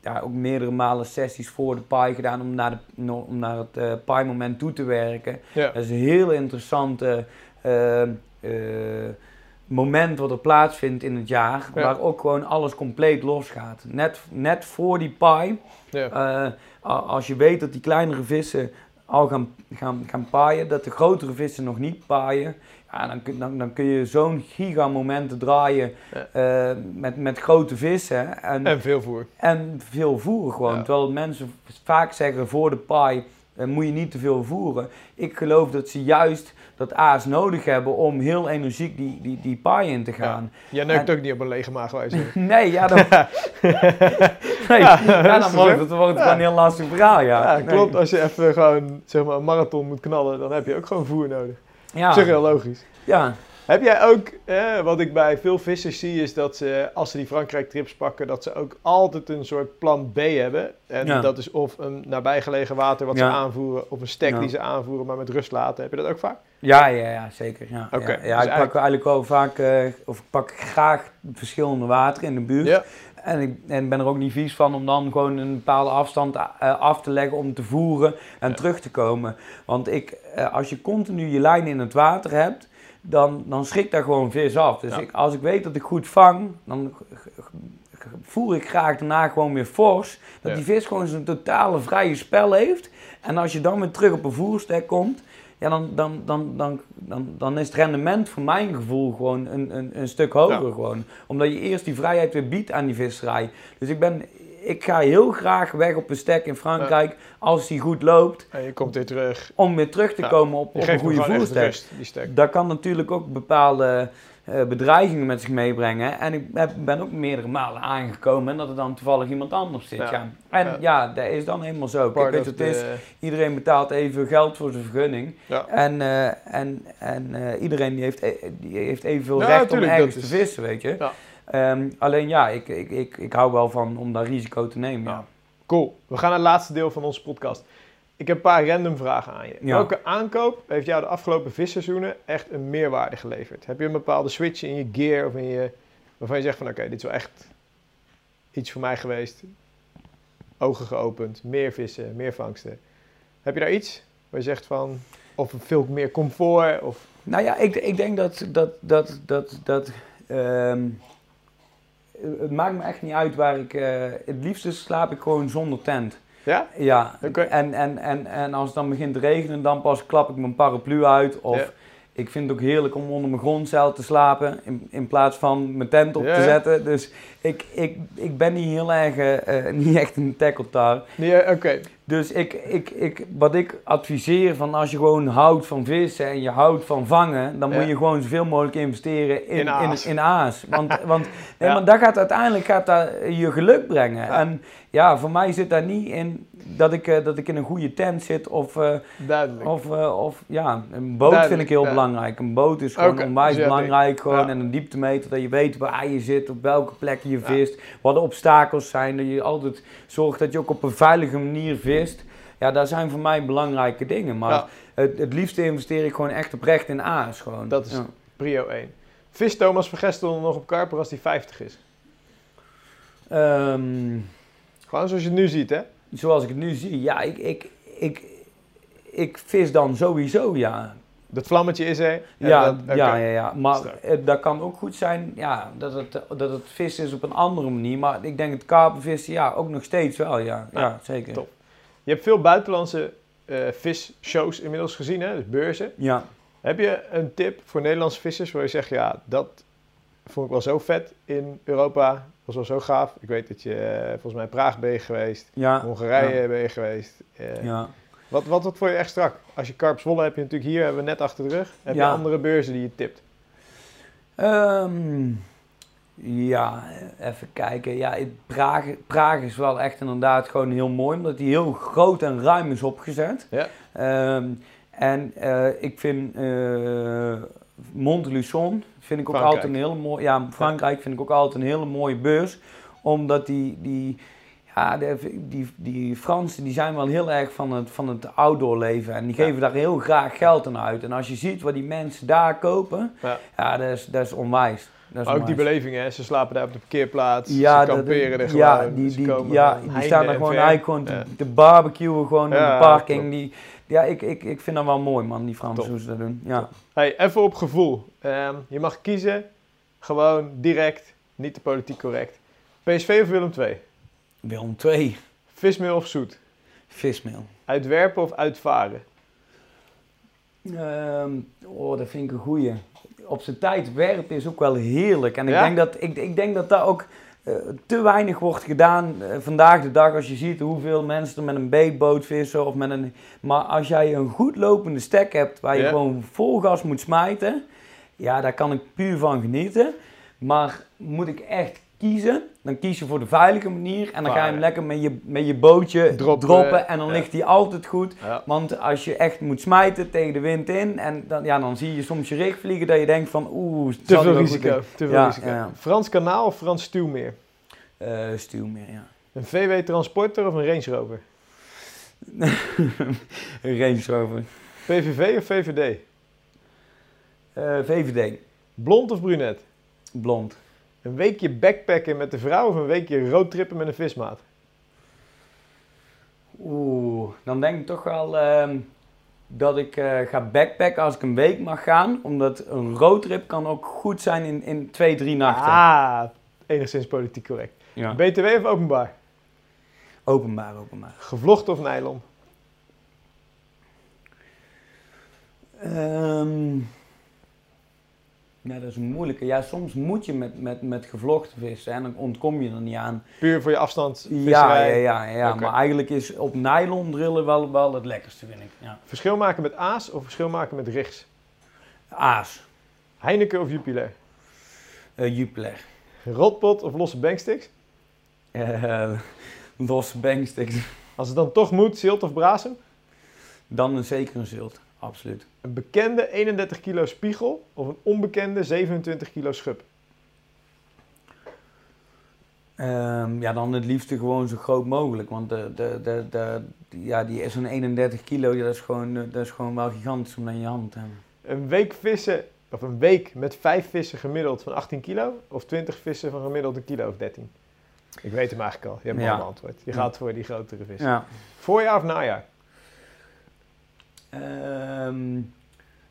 ja, ook meerdere malen sessies voor de paai gedaan om naar, de, om naar het uh, paai moment toe te werken. Dat is een heel interessante ehm, moment wat er plaatsvindt in het jaar, waar ook gewoon alles compleet losgaat. Net, net voor die paai, ja. als je weet dat die kleinere vissen al gaan, gaan, gaan paaien, dat de grotere vissen nog niet paaien, ja, dan, dan, dan kun je zo'n gigamomenten draaien uh, met, met grote vissen. En, en veel voer. En veel voeren gewoon. Terwijl mensen vaak zeggen voor de paai uh, moet je niet te veel voeren. Ik geloof dat ze juist dat aas nodig hebben om heel energiek die, die, die paai in te gaan. Ja. Jij neukt ook niet op een lege maag wijze. nee, ja, dan, nee, ja, dan wordt het, wordt gewoon een heel lastig verhaal. Ja, ja klopt. Als je even gewoon zeg maar, een marathon moet knallen, dan heb je ook gewoon voer nodig. Ja. Dat is heel logisch. Ja. Heb jij ook, eh, wat ik bij veel vissers zie, is dat ze, als ze die Frankrijk-trips pakken, dat ze ook altijd een soort plan B hebben. En dat is of een nabijgelegen water wat ze aanvoeren, of een stek die ze aanvoeren, maar met rust laten. Heb je dat ook vaak? Ja, ja, ja zeker. Ja, ja. ja dus ik pak eigenlijk wel vaak, uh, of ik pak graag verschillende wateren in de buurt. En ik en ben er ook niet vies van om dan gewoon een bepaalde afstand uh, af te leggen om te voeren en terug te komen. Want ik, uh, als je continu je lijn in het water hebt, dan, dan schrikt daar gewoon vis af. Dus ik, als ik weet dat ik goed vang, dan voer ik graag daarna gewoon weer fors. Dat die vis gewoon zijn totale vrije spel heeft. En als je dan weer terug op een voerstek komt, ja, dan, dan, dan, dan, dan, dan is het rendement voor mijn gevoel gewoon een, een, een stuk hoger. Gewoon. Omdat je eerst die vrijheid weer biedt aan die visserij. Dus ik, ben, ik ga heel graag weg op een stek in Frankrijk als die goed loopt. En je komt weer terug. Om weer terug te komen op, op een goede voerstek. Dat kan natuurlijk ook bepaalde bedreigingen met zich meebrengen. En ik heb, ben ook meerdere malen aangekomen en dat er dan toevallig iemand anders zit. Ja. En ja. dat is dan helemaal zo. Kijk, weet het is, iedereen betaalt even geld voor zijn vergunning. En, uh, en, en uh, iedereen die heeft, die heeft evenveel recht om ergens te vissen, weet je. Um, alleen ja, ik, ik, ik, ik hou wel van om daar risico te nemen. Ja. Cool. We gaan naar het laatste deel van onze podcast. Ik heb een paar random vragen aan je. Welke aankoop heeft jou de afgelopen visseizoenen echt een meerwaarde geleverd? Heb je een bepaalde switch in je gear of in je, waarvan je zegt van oké, dit is wel echt iets voor mij geweest. Ogen geopend, meer vissen, meer vangsten. Heb je daar iets waar je zegt van, of veel meer comfort? Of... Nou ja, ik, ik denk dat, dat, dat, dat, dat um, het maakt me echt niet uit waar ik, uh, het liefste slaap ik gewoon zonder tent. Ja? Ja. En, en, en, en als het dan begint te regenen, dan pas klap ik mijn paraplu uit. Of ik vind het ook heerlijk om onder mijn grondzeil te slapen. In, in plaats van mijn tent op te zetten. Dus ik, ik, ik ben niet heel erg, uh, niet echt een tackle Nee, oké. Dus ik, ik, ik, wat ik adviseer van als je gewoon houdt van vissen en je houdt van vangen, dan moet je gewoon zoveel mogelijk investeren in, in, aas. In, aas. Want, want, nee, ja. dat gaat uiteindelijk gaat dat je geluk brengen. En ja, voor mij zit daar niet in dat ik, uh, dat ik in een goede tent zit of, uh, Duidelijk. of, uh, of ja, een boot vind ik heel belangrijk. Een boot is gewoon okay. onwijs dus belangrijk gewoon en een dieptemeter dat je weet waar je zit, op welke plek je vist, wat de obstakels zijn, dat je altijd zorgt dat je ook op een veilige manier vist. Ja, dat zijn voor mij belangrijke dingen. Maar het, het liefste investeer ik gewoon echt oprecht in A's gewoon. Dat is prio 1. Vis Thomas Vergestel nog op Karper als hij 50 is? Um, gewoon zoals je het nu ziet, hè? Zoals ik het nu zie, ja, ik, ik, ik, ik vis dan sowieso, ja. Dat vlammetje is er? Ja, dat, ja, ja, ja, maar dat kan ook goed zijn ja, dat, het, dat het vissen is op een andere manier. Maar ik denk het karpenvissen, ja, ook nog steeds wel, ja. Ja, zeker. Top. Je hebt veel buitenlandse uh, visshows inmiddels gezien, hè? dus beurzen. Ja. Heb je een tip voor Nederlandse vissers waar je zegt, ja, dat vond ik wel zo vet in Europa, was wel zo gaaf. Ik weet dat je uh, volgens mij Praag ben je geweest, ja. Hongarije ja. ben je geweest. Uh, ja. Wat, wat, wat vond je echt strak? Als je Karp Zwolle heb je natuurlijk hier, hebben we net achter de rug. Heb je andere beurzen die je tipt? Um, ja, even kijken. Ja, Praag, Praag is wel echt inderdaad gewoon heel mooi, omdat die heel groot en ruim is opgezet. Ja. Um, en uh, ik vind uh, Montluçon vind ik ook Frankrijk. altijd een hele mooie. Ja, Frankrijk vind ik ook altijd een hele mooie beurs, omdat die, die ja, de, die, die Fransen die zijn wel heel erg van het, van het outdoor leven. En die geven daar heel graag geld aan uit. En als je ziet wat die mensen daar kopen, ja, ja dat, is, dat is onwijs. Dat is ook onwijs. die beleving, hè? Ze slapen daar op de parkeerplaats, Ja, ze kamperen er ja, gewoon, die, ze die, komen ja, die staan er gewoon eigenlijk gewoon Ja. te, te barbecuen gewoon in Ja, de parking. Die, ja, ik, ik, ik vind dat wel mooi man, die Fransen hoe ze dat doen. Ja. Hey, even op gevoel. Ehm, je mag kiezen, gewoon direct, niet te politiek correct. PSV of Willem II? Willem 2, Vismeel of zoet? vismeel. Uitwerpen of uitvaren? Ehm, oh, dat vind ik een goeie. Op zijn tijd werpen is ook wel heerlijk. En ik, Ja? denk, dat, ik, ik denk dat dat ook eh, te weinig wordt gedaan eh, vandaag de dag. Als je ziet hoeveel mensen er met een beetboot vissen. Of met een, maar als jij een goed lopende stek hebt waar je Ja. gewoon vol gas moet smijten. Ja, daar kan ik puur van genieten. Maar moet ik echt kiezen, dan kies je voor de veilige manier. En dan ga je hem lekker met je, met je bootje Droppen, droppen. En dan ja. ligt hij altijd goed. Ja. Want als je echt moet smijten tegen de wind in, en dan, ja, dan zie je soms je richt vliegen dat je denkt van oeh, Te veel risico. Te veel risico. Frans Kanaal of Frans Stuwmeer? Eh, stuw meer, ja. Een VW Transporter of een Range Rover? Een Range Rover. PVV of VVD? Eh, VVD, Blond of brunet? blond. Een weekje backpacken met de vrouw of een weekje roadtrippen met een vismaat? Oeh, dan denk ik toch wel ehm, dat ik eh, ga backpacken als ik een week mag gaan. Omdat een roadtrip kan ook goed zijn in, in twee, drie nachten. Ah, enigszins politiek correct. Ja. BTW of openbaar? Openbaar, openbaar. Gevlochten of nylon? Ehm, ja, dat is een moeilijke. Ja, soms moet je met, met, met gevlochten vissen en dan ontkom je er niet aan. Puur voor je afstand. Ja, ja, ja, ja. Maar eigenlijk is op nylon drillen wel, wel het lekkerste, vind ik. Ja. Verschil maken met aas of verschil maken met rigs? Aas, Heineken of Jupiler? eh Jupiler, Rotpot of losse banksticks? eh losse banksticks, Als het dan toch moet, zilt of brazen? dan een zeker een zult, absoluut. Een bekende 31 kilo spiegel of een onbekende 27 kilo schub? Ehm, ja, dan het liefste gewoon zo groot mogelijk, want de, de, de, de, ja, die is zo'n 31 kilo, ja, dat, is gewoon, eh, dat is gewoon wel gigantisch om dat in je hand te hebben. Een week vissen, of een week met 5 vissen gemiddeld van 18 kilo? Of 20 vissen van gemiddeld een kilo of 13? Ik weet hem eigenlijk al. Je hebt Ja. al een antwoord. Je gaat voor die grotere vissen. Ja. Voorjaar of najaar? Ehm,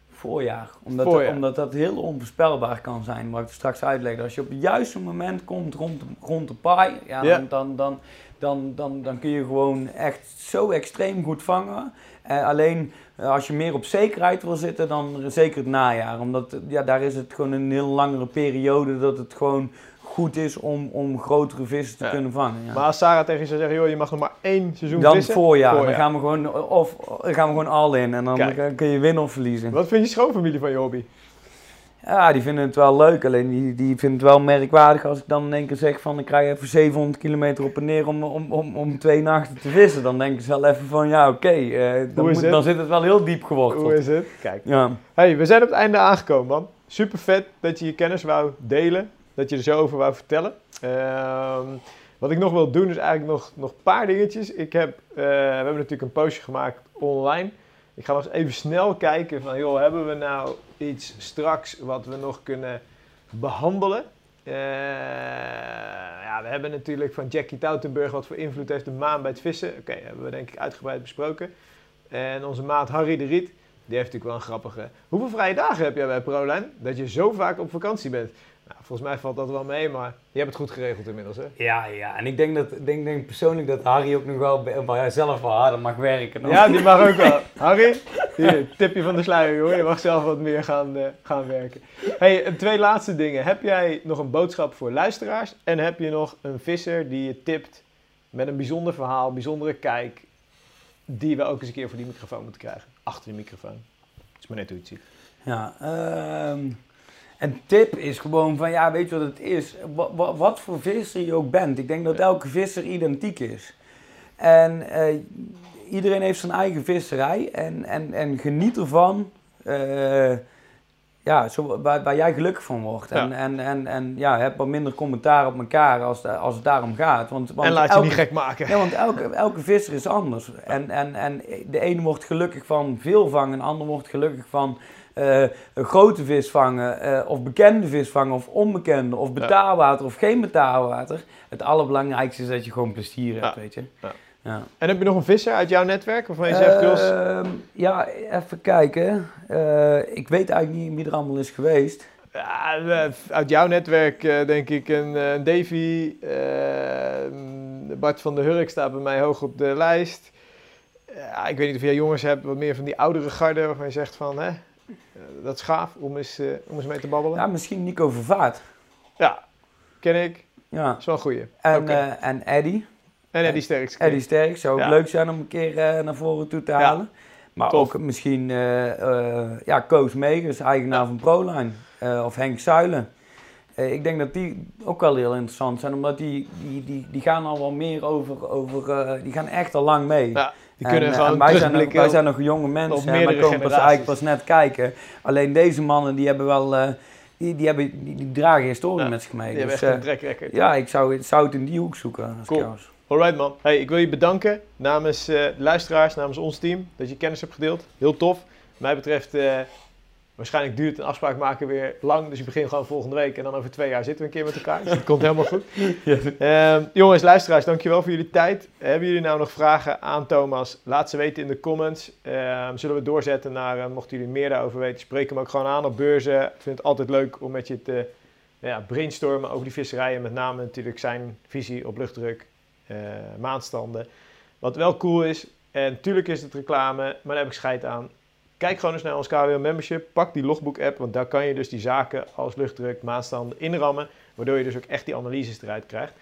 voorjaar. Omdat, Voorjaar. omdat dat heel onvoorspelbaar kan zijn, wat ik straks uitleg. Als je op het juiste moment komt rond de, rond de paai, ja. Dan, dan, dan, dan, dan, dan kun je gewoon echt zo extreem goed vangen. Eh, alleen eh, als je meer op zekerheid wil zitten, dan zeker het najaar. Omdat ja, daar is het gewoon een heel langere periode dat het gewoon goed is om, om grotere vissen te kunnen vangen. Ja. Maar als Sarah tegen je zou zeggen, joh, je mag nog maar één seizoen dan vissen. Voorjaar. voorjaar. Dan gaan we gewoon, of, dan gaan we gewoon al in en dan kun je winnen of verliezen. Wat vind je schoonfamilie van je hobby? Ja, die vinden het wel leuk. Alleen die, die vinden het wel merkwaardig als ik dan in één keer zeg van ik krijg even 700 kilometer op en neer om, om, om, om twee nachten te vissen. Dan denken ze wel even van ja oké, okay, uh, dan, dan, zit het wel heel diep geworteld. Hoe is het? Kijk. Ja. Hey, we zijn op het einde aangekomen man. Super vet dat je je kennis wou delen. Dat je er zo over wou vertellen. Uh, wat ik nog wil doen is eigenlijk nog, een paar dingetjes. Ik heb, uh, we hebben natuurlijk een postje gemaakt online. Ik ga nog eens even snel kijken van, joh, hebben we nou iets straks wat we nog kunnen behandelen? Uh, ja, we hebben natuurlijk van Jackie Tautenburg wat voor invloed heeft de maan bij het vissen. Oké, hebben we denk ik uitgebreid besproken. En onze maat Harry de Riet, die heeft natuurlijk wel een grappige... Hoeveel vrije dagen heb jij bij ProLine dat je zo vaak op vakantie bent? Nou, volgens mij valt dat wel mee, maar je hebt het goed geregeld inmiddels, hè? Ja, ja. En ik denk, dat, denk, denk persoonlijk dat Harry ook nog wel bij zelf wel harder mag werken. Ja, die mag ook wel. Harry, hier, tipje van de sluier, hoor. Je mag zelf wat meer gaan, uh, gaan werken. hey, twee laatste dingen. Heb jij nog een boodschap voor luisteraars? En heb je nog een visser die je tipt met een bijzonder verhaal, bijzondere kijk, die we ook eens een keer voor die microfoon moeten krijgen? Achter de microfoon. Dat is maar net hoe je het ziet. Ja, ehm... Een tip is gewoon van, ja, weet je wat het is? Wat, wat voor visser je ook bent. Ik denk dat elke visser identiek is. En uh, iedereen heeft zijn eigen visserij. En, en, en geniet ervan uh, ja, zo, waar, waar, jij gelukkig van wordt. En, en, en, en ja, heb wat minder commentaar op elkaar als, als het daarom gaat. Want, want en laat je niet gek maken. Ja, want elke, elke visser is anders. En, en, en de ene wordt gelukkig van veel vangen, de ander wordt gelukkig van uh, een grote vis vangen, uh, of bekende vis vangen, of onbekende, of betaalwater of geen betaalwater. Het allerbelangrijkste is dat je gewoon plezier hebt, weet je. Ja. Ja. En heb je nog een visser uit jouw netwerk? Of je zegt, uh, ja, even kijken. Uh, ik weet eigenlijk niet wie er allemaal is geweest. Ja, uit jouw netwerk denk ik een, een Davy. Bart van der Hurk staat bij mij hoog op de lijst. ik weet niet of jij jongens hebt, wat meer van die oudere garde, waarvan je zegt van... Hè, eh, dat is gaaf om eens, uh, om eens mee te babbelen. Ja, misschien Nico Vervaart. Ja, ken ik. Ja. Dat is wel een goeie. En, okay. uh, en Eddie. En Eddie Sterks. Eddie Sterks zou ook leuk zijn om een keer naar voren toe te halen. Ja. Maar Tof. ook misschien ja, Koos Megers, eigenaar ja. van ProLine. of Henk Zuilen. ik denk dat die ook wel heel interessant zijn, omdat die, die, die, die gaan al wel meer over, over die gaan echt al lang mee. Ja. Die kunnen en, gewoon wij, zijn nog, wij zijn nog jonge mensen en wij komen pas eigenlijk pas net kijken. Alleen deze mannen die hebben wel... Uh, die, die, hebben, die, die dragen historie ja, met zich mee. Die dus, hebben echt een uh, Ja, ik zou, zou het in die hoek zoeken. Als cool. Alright man. Hey, ik wil je bedanken namens uh, de luisteraars, namens ons team, dat je kennis hebt gedeeld. Heel tof. Wat mij betreft Waarschijnlijk duurt een afspraak maken weer lang. Dus je begint gewoon volgende week. En dan over twee jaar zitten we een keer met elkaar. Dus dat komt helemaal goed. Uh, jongens, luisteraars, dankjewel voor jullie tijd. Hebben jullie nou nog vragen aan Thomas? Laat ze weten in de comments. Uh, zullen we doorzetten naar, uh, mochten jullie meer daarover weten, spreek hem ook gewoon aan op beurzen. Ik vind het altijd leuk om met je te ja, brainstormen over die visserijen. Met name natuurlijk zijn visie op luchtdruk, eh, maandstanden. Wat wel cool is, en natuurlijk is het reclame, maar daar heb ik scheid aan. Kijk gewoon eens naar ons KWO Membership. Pak die logbook app, want daar kan je dus die zaken als luchtdruk, maatstanden inrammen. Waardoor je dus ook echt die analyses eruit krijgt.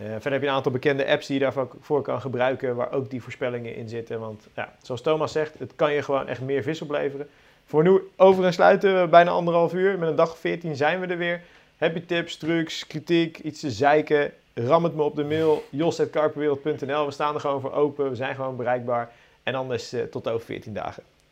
Uh, verder heb je een aantal bekende apps die je daarvoor kan gebruiken, waar ook die voorspellingen in zitten. Want ja, zoals Thomas zegt, het kan je gewoon echt meer vis opleveren. Voor nu over en sluiten, bijna anderhalf uur. Met een dag 14 zijn we er weer. Heb je tips, trucs, kritiek, iets te zeiken? Ram het me op de mail, jos.karperwereld.nl. We staan er gewoon voor open, we zijn gewoon bereikbaar. En anders uh, tot over 14 dagen.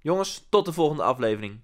Jongens, tot de volgende aflevering.